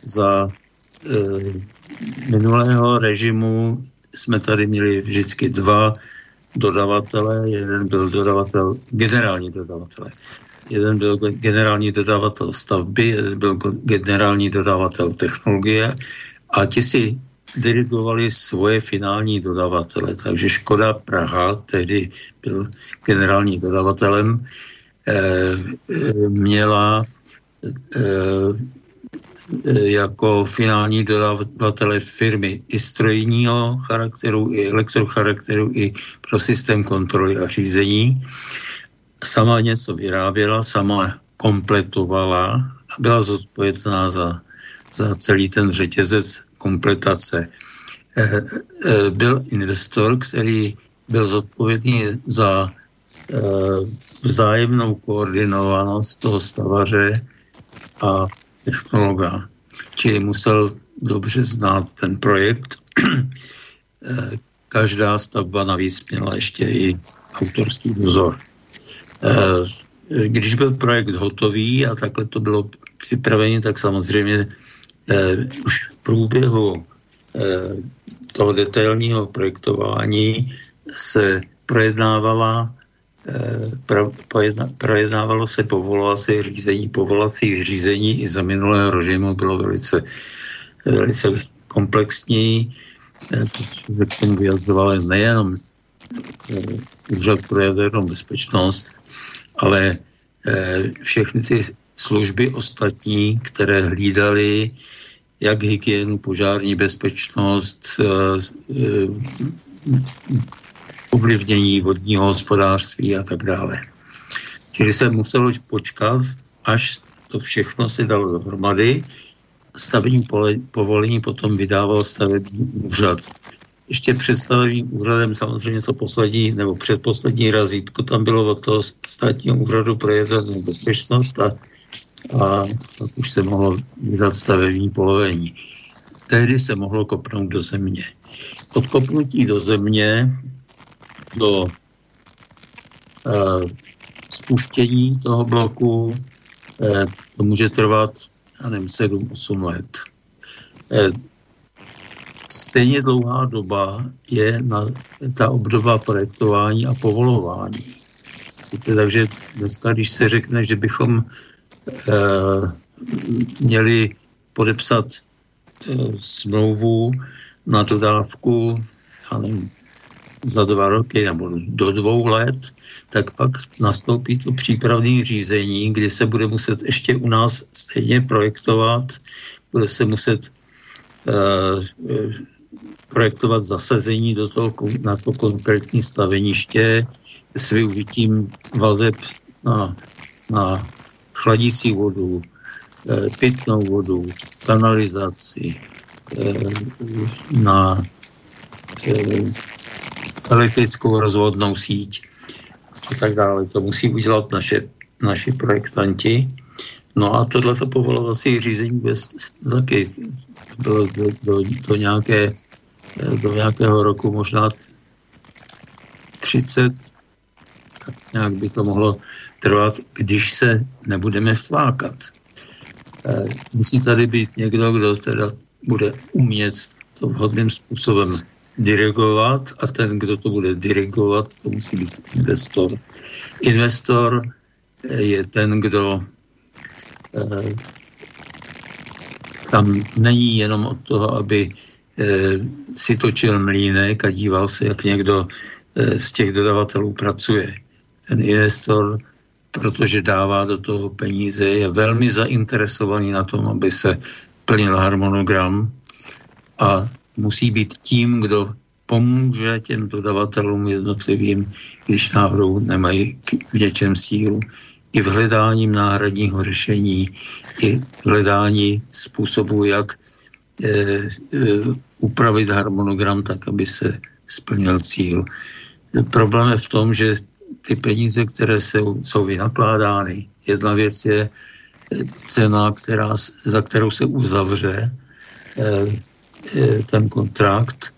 Za eh, minulého režimu jsme tady měli vždycky dva dodavatele. Jeden byl dodavatel, generální dodavatele. Jeden byl generální dodavatel stavby, jeden byl generální dodavatel technologie a ti si dirigovali svoje finální dodavatele. Takže Škoda Praha, tehdy byl generální dodavatelem, eh, eh, měla eh, jako finální dodavatele firmy i strojního charakteru, i elektrocharakteru, i pro systém kontroly a řízení. Sama něco vyráběla, sama kompletovala a byla zodpovědná za, za celý ten řetězec kompletace. Eh, eh, byl investor, který byl zodpovědný za eh, vzájemnou koordinovanost toho stavaře a technologa. Čili musel dobře znát ten projekt. Každá stavba navíc měla ještě i autorský dozor. Když byl projekt hotový a takhle to bylo připravené, tak samozřejmě už v průběhu eh, toho detailního projektování se projednávala eh, projednávalo se povolovací řízení. Povolovací řízení i za minulého režimu bylo velice, velice komplexní, eh, protože se k tomu vyjadřovali nejenom úřad pro jadernou bezpečnost, ale všechny ty služby ostatní, které hlídali jak hygienu, požární bezpečnost, eh, eh, ovlivnění vodního hospodářství a tak dále. Čili se muselo počkat, až to všechno se dalo dohromady. Stavební povolení potom vydával stavební úřad. Ještě před stavebním úřadem samozřejmě to poslední nebo předposlední razítko tam bylo od toho státního úřadu pro jadernou bezpečnost a a pak už se mohlo vydat stavební polovení. Tehdy se mohlo kopnout do země. Od kopnutí do země do uh, spuštění toho bloku uh, to může trvat, já nevím, 7-8 let. Uh, stejně dlouhá doba je na ta obdoba projektování a povolování. Takže dneska, když se řekne, že bychom měli podepsat uh, smlouvu na dodávku, já nevím, za dva roky nebo do dvou let, tak pak nastoupí to přípravné řízení, kdy se bude muset ještě u nás stejně projektovat, bude se muset uh, projektovat zasazení do toho, na to konkrétní staveniště s využitím vazeb na, na chladící vodu, eh, pitnou vodu, kanalizaci, eh, na eh, elektrickou rozvodnou síť a tak dále. To musí udělat naše, naši projektanti. No a tohleto povolovací řízení bez, taky do, do, do, do, nějaké, do nějakého roku možná 30, tak nějak by to mohlo trvat, když se nebudeme vtlákat. Eh, musí tady být někdo, kdo teda bude umět to vhodným způsobem dirigovat a ten, kdo to bude dirigovat, to musí být investor. Investor eh, je ten, kdo eh, tam není jenom od toho, aby si točil mlínek a díval se, jak někdo z těch dodavatelů pracuje. Ten investor protože dává do toho peníze, je velmi zainteresovaný na tom, aby se plnil harmonogram a musí být tím, kdo pomůže těm dodavatelům jednotlivým, když náhodou nemají v něčem sílu, i v hledáním náhradního řešení, i v hledání způsobu, jak e, e, upravit harmonogram tak, aby se splnil cíl. Problém je v tom, že ty peníze, které jsou, jsou vynakládány. Jedna věc je eh, cena, která, za kterou se uzavře eh, eh, ten kontrakt,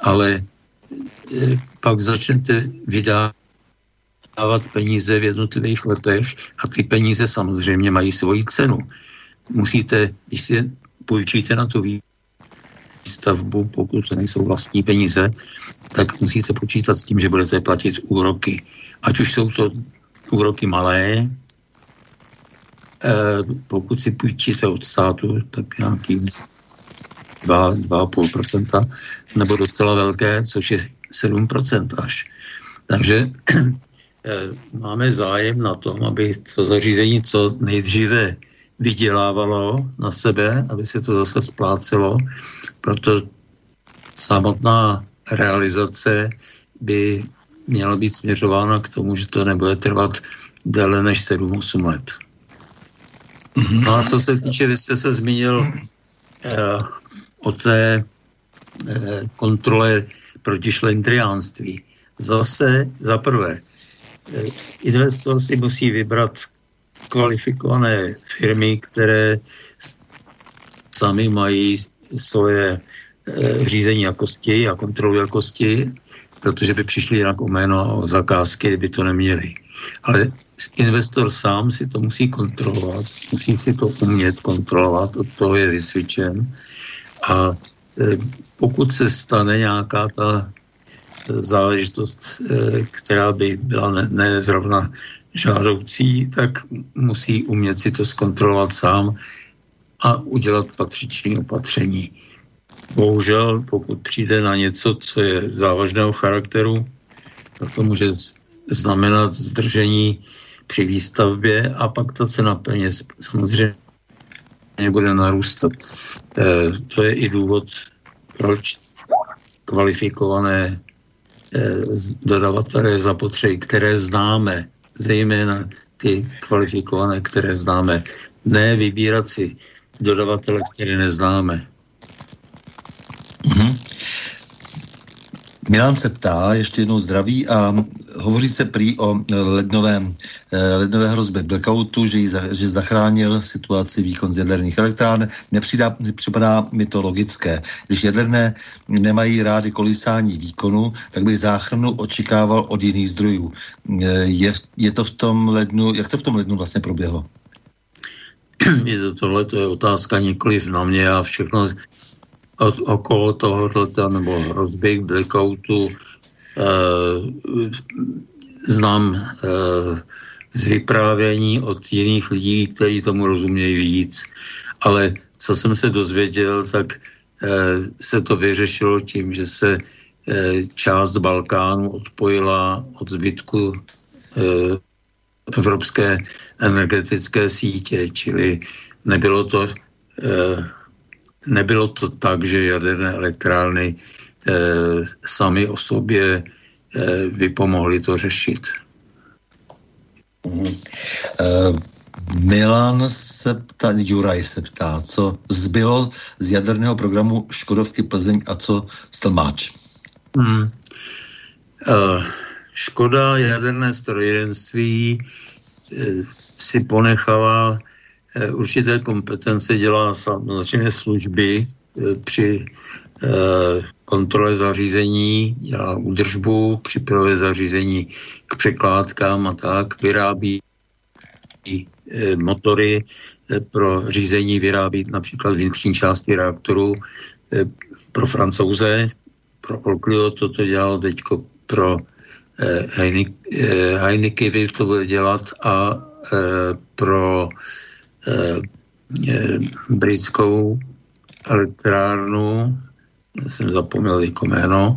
ale pak začnete vydávat peníze v jednotlivých letech a ty peníze samozřejmě mají svoji cenu. Musíte, když si půjčíte na tu výstavbu, pokud to nejsou vlastní peníze, tak musíte počítat s tím, že budete platit úroky ať už jsou to úroky malé, eh, pokud si půjčíte od státu, tak nějaký 2,5%, nebo docela velké, což je 7% až. Takže [clears throat] eh, máme zájem na tom, aby to zařízení co nejdříve vydělávalo na sebe, aby se to zase splácelo, proto samotná realizace by měla být směřována k tomu, že to nebude trvat déle než 7-8 let. Mm-hmm. No a co se týče, vy jste se zmínil eh, o té eh, kontrole proti šlendriánství. Zase, za prvé, eh, investor si musí vybrat kvalifikované firmy, které sami mají svoje eh, řízení jakosti a kontrolu jakosti protože by přišli jinak o jméno o zakázky, kdyby to neměli. Ale investor sám si to musí kontrolovat, musí si to umět kontrolovat, od toho je vycvičen. A e, pokud se stane nějaká ta e, záležitost, e, která by byla ne, ne zrovna žádoucí, tak musí umět si to zkontrolovat sám a udělat patřičné opatření. Bohužel, pokud přijde na něco, co je závažného charakteru, tak to může znamenat zdržení při výstavbě a pak ta cena peněz samozřejmě bude narůstat. E, to je i důvod, proč kvalifikované e, dodavatele zapotřebí, které známe, zejména ty kvalifikované, které známe. Ne vybírat si dodavatele, které neznáme. Mm-hmm. Milan se ptá, ještě jednou zdraví a hovoří se prý o lednovém, eh, lednové hrozbě blackoutu, že, za, že zachránil situaci výkon z jaderných elektrárn. Nepřidá, připadá mi to logické. Když jaderné nemají rády kolísání výkonu, tak bych záchranu očekával od jiných zdrojů. Eh, je, je to v tom lednu, jak to v tom lednu vlastně proběhlo? Je to tohle, to je otázka nikoliv na mě a všechno od, okolo tohoto nebo hrozby blackoutu znám eh, z vyprávění od jiných lidí, kteří tomu rozumějí víc. Ale co jsem se dozvěděl, tak eh, se to vyřešilo tím, že se eh, část Balkánu odpojila od zbytku eh, evropské energetické sítě, čili nebylo to eh, nebylo to tak, že jaderné elektrárny sami o sobě e, vypomohly to řešit. Mm-hmm. E, Milan se ptá, Juraj se ptá, co zbylo z jaderného programu Škodovky Plzeň a co Stelmáč? Hmm. E, Škoda jaderné strojírenství e, si ponechala Eh, určité kompetence dělá samozřejmě služby eh, při eh, kontrole zařízení, dělá údržbu, připravuje zařízení k překládkám a tak, vyrábí motory pro řízení, vyrábí například vnitřní části reaktoru pro francouze, pro Olklio toto dělalo teď pro Heineken to bude dělat a pro Eh, eh, britskou elektrárnu, jsem zapomněl jako jméno,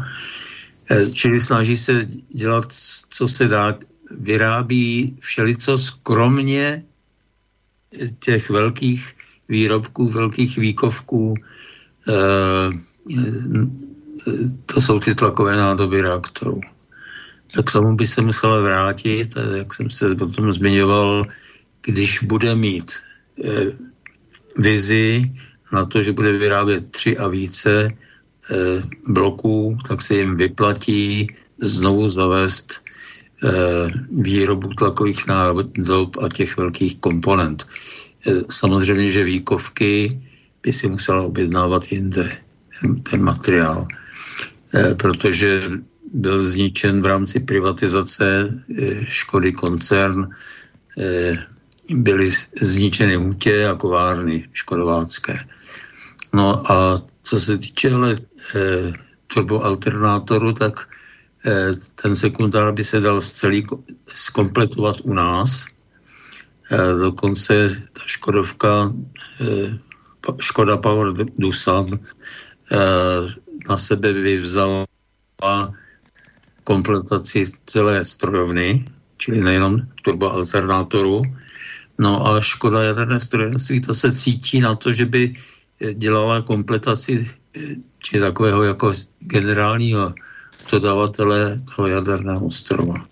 eh, čili snaží se dělat, co se dá, vyrábí všelico skromně těch velkých výrobků, velkých výkovků, to jsou ty tlakové nádoby reaktorů. K tomu by se musela vrátit, jak jsem se potom zmiňoval, když bude mít Eh, vizi na to, že bude vyrábět tři a více eh, bloků, tak se jim vyplatí znovu zavést eh, výrobu tlakových nádob a těch velkých komponent. Samozřejmě, že výkovky by si musela objednávat jinde, ten, ten materiál, protože byl zničen v rámci privatizace Škody koncern byly zničeny hutě a kovárny škodovácké. No a co se týče ale eh, turboalternátoru, tak eh, ten sekundár by se dal celý skompletovat u nás. Eh, dokonce ta Škodovka, eh, Škoda Power Dusan eh, na sebe vyvzala kompletaci celé strojovny, čili nejenom turboalternátoru, No a škoda jaderné strojenství, to se cítí na to, že by dělala kompletaci eh, či takového jako generálního dodavatele toho jaderného ostrova.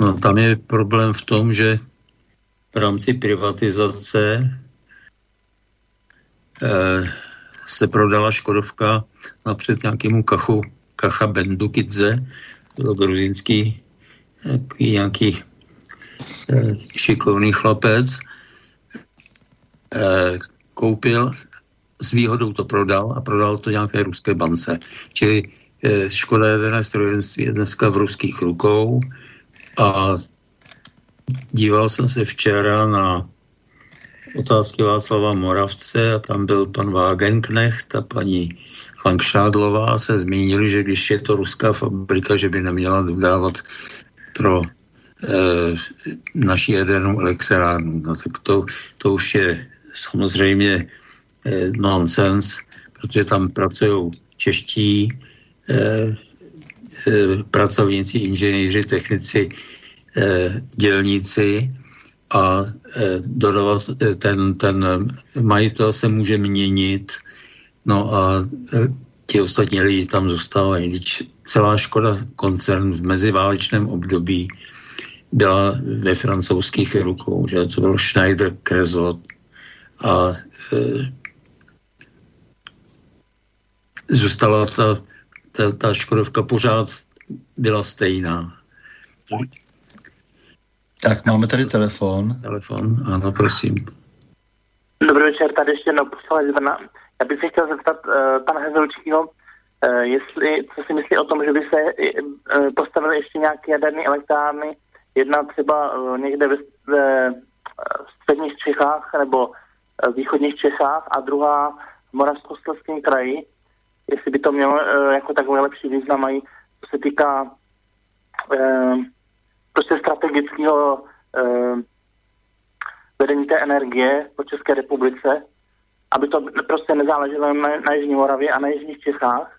No, tam je problém v tom, že v rámci privatizace eh, se prodala Škodovka napřed nějakému kachu, kacha Bendukidze, to gruzínský nějaký Eh, šikovný chlapec, eh, koupil, s výhodou to prodal a prodal to nějaké ruské bance. Čili eh, škoda jaderné strojenství je dneska v ruských rukou a díval jsem se včera na otázky Václava Moravce a tam byl pan Wagenknecht a paní Langšádlová se zmínili, že když je to ruská fabrika, že by neměla dodávat pro Eh, naší jadernou elektrárnu. No tak to, to už je samozřejmě nonsens, protože tam pracují čeští eh, eh, pracovníci, inženýři, technici, eh, dělníci a eh, dodavat, eh, ten, ten majitel se může měnit, no a eh, ti ostatní lidi tam zůstávají. Když celá škoda koncern v meziválečném období byla ve francouzských rukou, že to byl Schneider Krezot a zůstala ta, ta, ta Škodovka pořád byla stejná. Tak máme tady telefon. Telefon, ano, prosím. Dobrý večer, tady ještě jednou poslanec Brna. Já bych se chtěl zeptat uh, pana Hezelčího, uh, jestli, co si myslí o tom, že by se uh, postavily ještě nějaké jaderné elektrárny, jedna třeba uh, někde ve, ve středních Čechách nebo v východních Čechách a druhá v Moravskoslezském kraji, jestli by to mělo uh, jako takové lepší význam, mají, co se týká uh, prostě strategického uh, vedení té energie po České republice, aby to prostě nezáleželo na, na Jižní Moravě a na Jižních Čechách.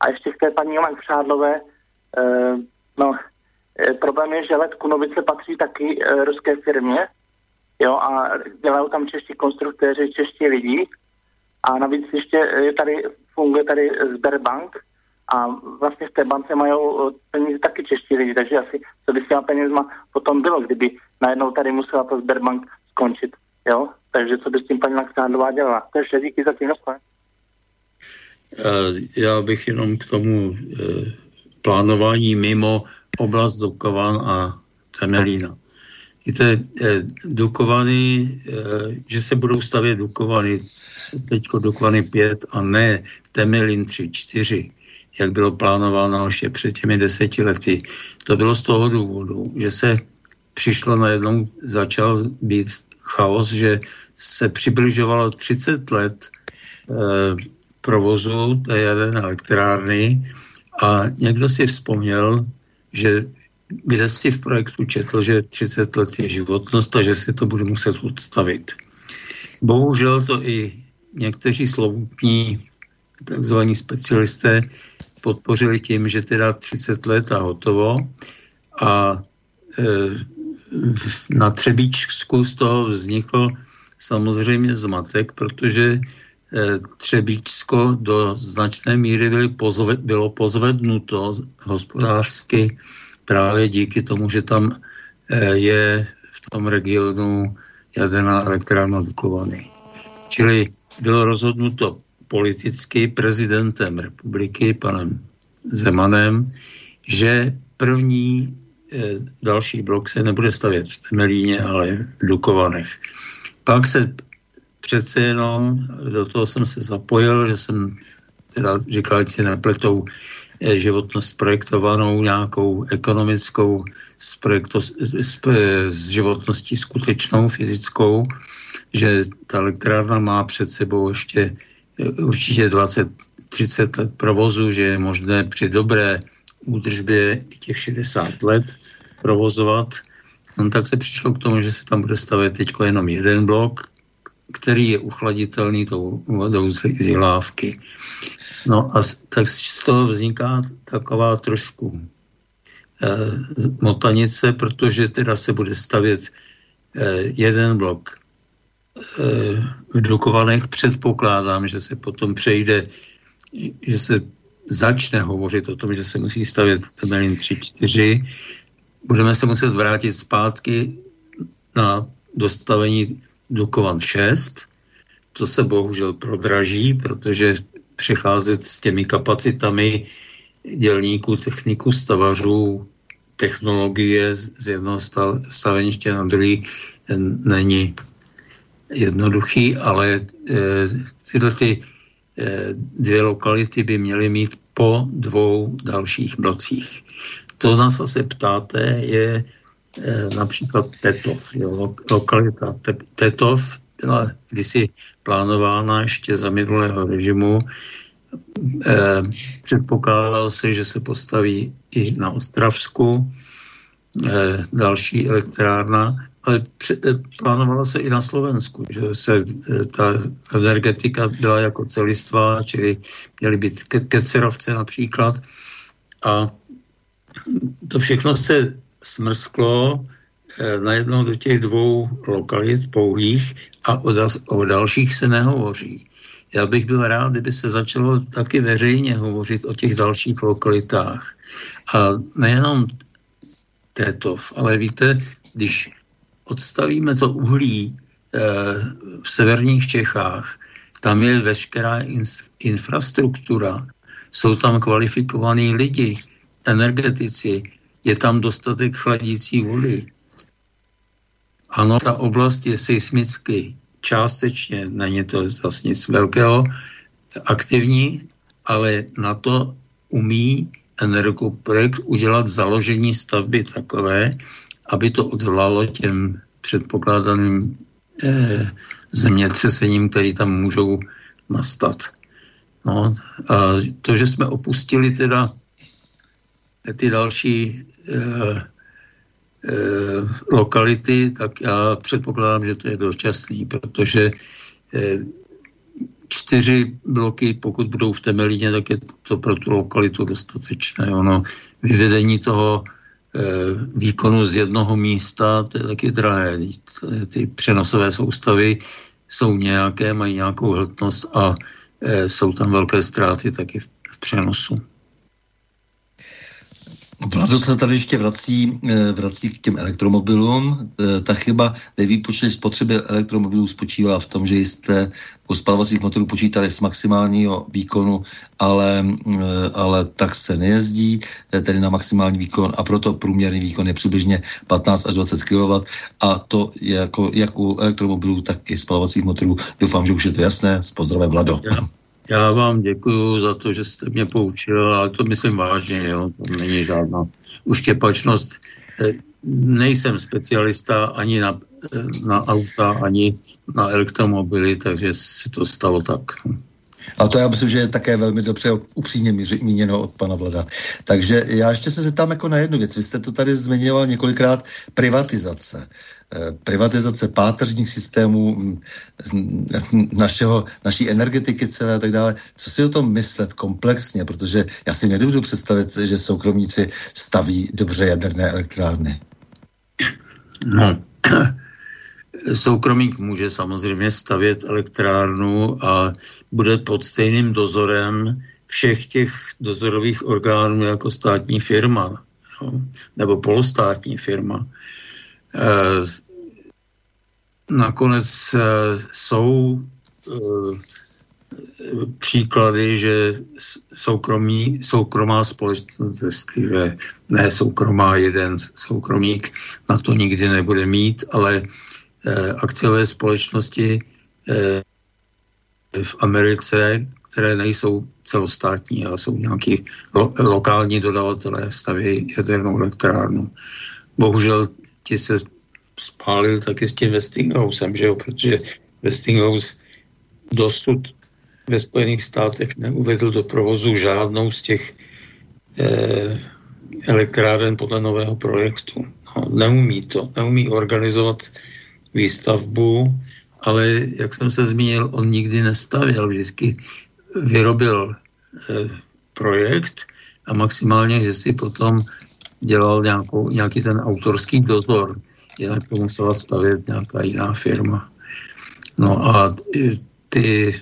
A ještě k té paní Jolan Křádlové, uh, no, problém je, že let Kunovice patří taky uh, ruské firmě, jo, a dělají tam čeští konstruktéři, čeští lidi. A navíc ještě je tady, funguje tady Sberbank, a vlastně v té bance mají peníze taky čeští lidi, takže asi co by s těma penězma potom bylo, kdyby najednou tady musela ta Sberbank skončit, jo? Takže co by s tím paní Laksandová dělala? To ještě díky za tím uh, Já bych jenom k tomu uh, plánování mimo oblast Dukovan a Temelína. Víte, eh, Dukovany, že se budou stavět Dukovany, teďko Dukovany 5 a ne Temelín 3, 4, jak bylo plánováno ještě před těmi deseti lety. To bylo z toho důvodu, že se přišlo najednou, začal být chaos, že se přibližovalo 30 let e, provozu té jaderné elektrárny a někdo si vzpomněl, že kde si v projektu četl, že 30 let je životnost a že se to bude muset odstavit. Bohužel to i někteří slovutní takzvaní specialisté podpořili tím, že teda 30 let a hotovo a e, na Třebíčsku z toho vznikl samozřejmě zmatek, protože e, Třebíčsko do značné míry byly pozve, bylo pozvednuto hospodářsky právě díky tomu, že tam e, je v tom regionu jaderná elektrárna Dukovany. Čili bylo rozhodnuto politicky prezidentem republiky, panem Zemanem, že první e, další blok se nebude stavět v Temelíně, ale v Dukovanech. Pak se přece jenom, do toho jsem se zapojil, že jsem teda říkal, že si nepletou životnost projektovanou nějakou ekonomickou s, projekto, s, s životností skutečnou, fyzickou, že ta elektrárna má před sebou ještě určitě 20-30 let provozu, že je možné při dobré údržbě těch 60 let provozovat. No, tak se přišlo k tomu, že se tam bude stavět teď jenom jeden blok, který je uchladitelný tou vodou z zilávky. No a tak z toho vzniká taková trošku eh, motanice, protože teda se bude stavět eh, jeden blok v Dukovanech předpokládám, že se potom přejde, že se začne hovořit o tom, že se musí stavět Temelin 3-4. Budeme se muset vrátit zpátky na dostavení Dukovan 6. To se bohužel prodraží, protože přecházet s těmi kapacitami dělníků, techniků, stavařů, technologie z jednoho staveniště na druhý není jednoduchý, ale e, tyhle ty e, dvě lokality by měly mít po dvou dalších blocích. To nás se ptáte je e, například Tetov. Jo, lokalita Tetov byla kdysi plánována ještě za minulého režimu. E, předpokládalo se, že se postaví i na Ostravsku e, další elektrárna ale eh, plánovalo se i na Slovensku, že se eh, ta energetika byla jako celistva, čili měly být ke- kecerovce například. A to všechno se smrsklo eh, najednou do těch dvou lokalit pouhých a o, dal- o dalších se nehovoří. Já bych byl rád, kdyby se začalo taky veřejně hovořit o těch dalších lokalitách. A nejenom této, ale víte, když odstavíme to uhlí eh, v severních Čechách, tam je veškerá infrastruktura jsou tam kvalifikovaní lidi, energetici, je tam dostatek chladící vody. Ano, ta oblast je seismicky částečně, není to zase nic velkého, aktivní, ale na to umí Energoprojekt udělat založení stavby takové, aby to odvolalo těm předpokládaným eh, zemětřesením, které tam můžou nastat. No, a to, že jsme opustili teda ty další eh, lokality, tak já předpokládám, že to je dočasný, protože eh, čtyři bloky, pokud budou v Temelíně, tak je to pro tu lokalitu dostatečné. Ono vyvedení toho e, výkonu z jednoho místa, to je taky drahé. Ty přenosové soustavy jsou nějaké, mají nějakou hltnost a jsou tam velké ztráty taky v přenosu. Vlado se tady ještě vrací, eh, vrací k těm elektromobilům. Eh, ta chyba ve výpočtu spotřeby elektromobilů spočívá v tom, že jste u spalovacích motorů počítali s maximálního výkonu, ale, eh, ale tak se nejezdí, tedy na maximální výkon a proto průměrný výkon je přibližně 15 až 20 kW a to je jako, jak u elektromobilů, tak i spalovacích motorů. Doufám, že už je to jasné. S pozdravem, Vlado. Ja. Já vám děkuji za to, že jste mě poučil, ale to myslím vážně, jo. to není žádná uštěpačnost. Eh, nejsem specialista ani na, eh, na auta, ani na elektromobily, takže se to stalo tak. No. A to já myslím, že je také velmi dobře upřímně míněno od pana Vlada. Takže já ještě se zeptám jako na jednu věc. Vy jste to tady zmiňoval několikrát, privatizace. Eh, privatizace páteřních systémů mm, našeho, naší energetiky celé a tak dále. Co si o tom myslet komplexně? Protože já si nedovedu představit, že soukromníci staví dobře jaderné elektrárny. No, soukromník může samozřejmě stavět elektrárnu a bude pod stejným dozorem všech těch dozorových orgánů jako státní firma jo, nebo polostátní firma. E, nakonec e, jsou e, příklady, že soukromí, soukromá společnost, respektive ne soukromá, jeden soukromník na to nikdy nebude mít, ale akciové společnosti eh, v Americe, které nejsou celostátní, ale jsou nějaký lo, lokální dodavatelé, staví jadernou elektrárnu. Bohužel ti se spálil taky s tím Westinghousem, že jo? protože Westinghouse dosud ve Spojených státech neuvedl do provozu žádnou z těch eh, elektráren podle nového projektu. No, neumí to, neumí organizovat výstavbu, ale jak jsem se zmínil, on nikdy nestavil, vždycky vyrobil eh, projekt a maximálně, že si potom dělal nějakou, nějaký ten autorský dozor, jinak to musela stavět nějaká jiná firma. No a ty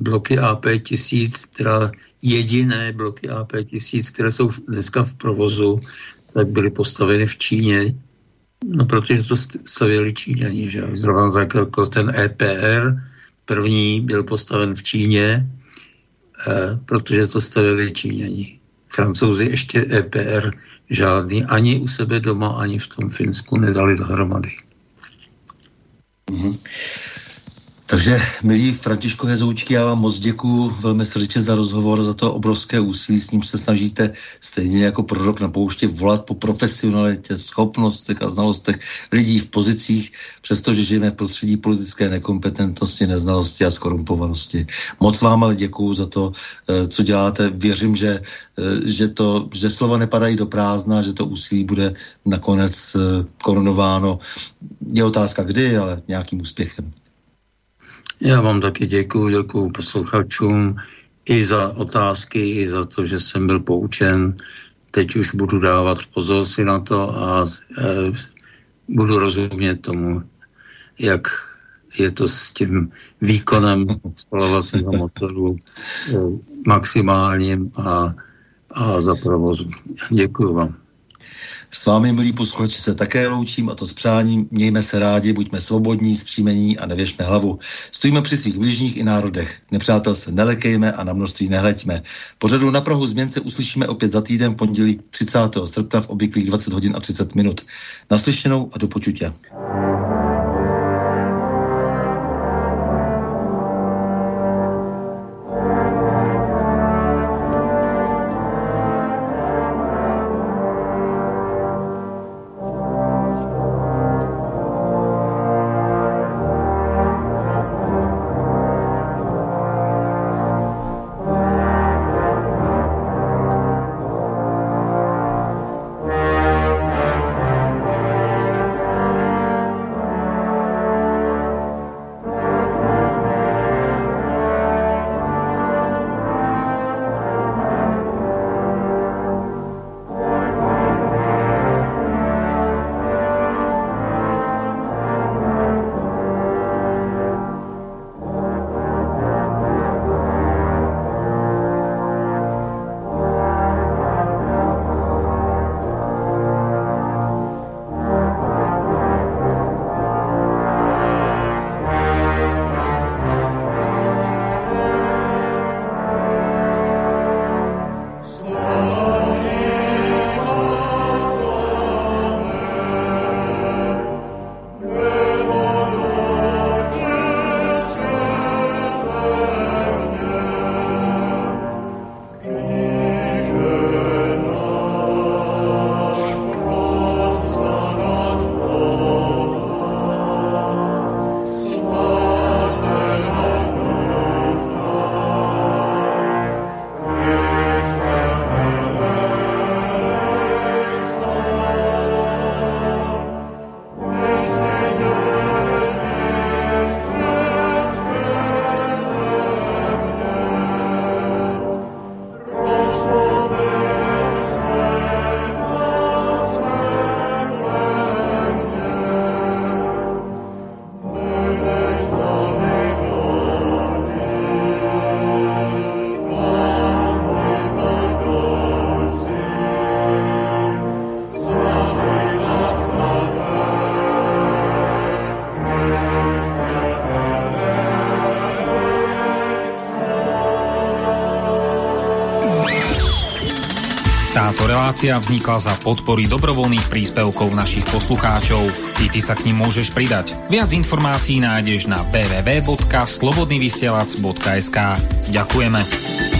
bloky AP1000, teda jediné bloky AP1000, které jsou dneska v provozu, tak byly postaveny v Číně No, protože to stavěli Číňani, že Zrovna tak jako ten EPR, první byl postaven v Číně, eh, protože to stavěli Číňani. Francouzi ještě EPR žádný ani u sebe doma, ani v tom Finsku nedali dohromady. Mm-hmm. Takže, milí Františko Hezoučky, já vám moc děkuji velmi srdečně za rozhovor, za to obrovské úsilí, s ním se snažíte stejně jako prorok na pouště volat po profesionalitě, schopnostech a znalostech lidí v pozicích, přestože žijeme v prostředí politické nekompetentnosti, neznalosti a skorumpovanosti. Moc vám ale děkuji za to, eh, co děláte. Věřím, že, eh, že, to, že slova nepadají do prázdna, že to úsilí bude nakonec eh, korunováno. Je otázka kdy, ale nějakým úspěchem. Já vám taky děkuji, děkuji posluchačům i za otázky, i za to, že jsem byl poučen. Teď už budu dávat pozor si na to a e, budu rozumět tomu, jak je to s tím výkonem spalovacího motoru e, maximálním a, a za provozu. Děkuji vám. S vámi, milí posluchači, se také loučím a to s přáním. Mějme se rádi, buďme svobodní, zpříjmení a nevěšme hlavu. Stojíme při svých bližních i národech. Nepřátel se nelekejme a na množství nehleďme. Pořadu na Prahu změn se uslyšíme opět za týden pondělí 30. srpna v obvyklých 20 hodin a 30 minut. Naslyšenou a do počutě. Relácia vznikla za podpory dobrovoľných príspevkov našich poslucháčov. I ty sa k ním môžeš pridať. Viac informácií nájdeš na www.slobodnyvysielac.sk Ďakujeme.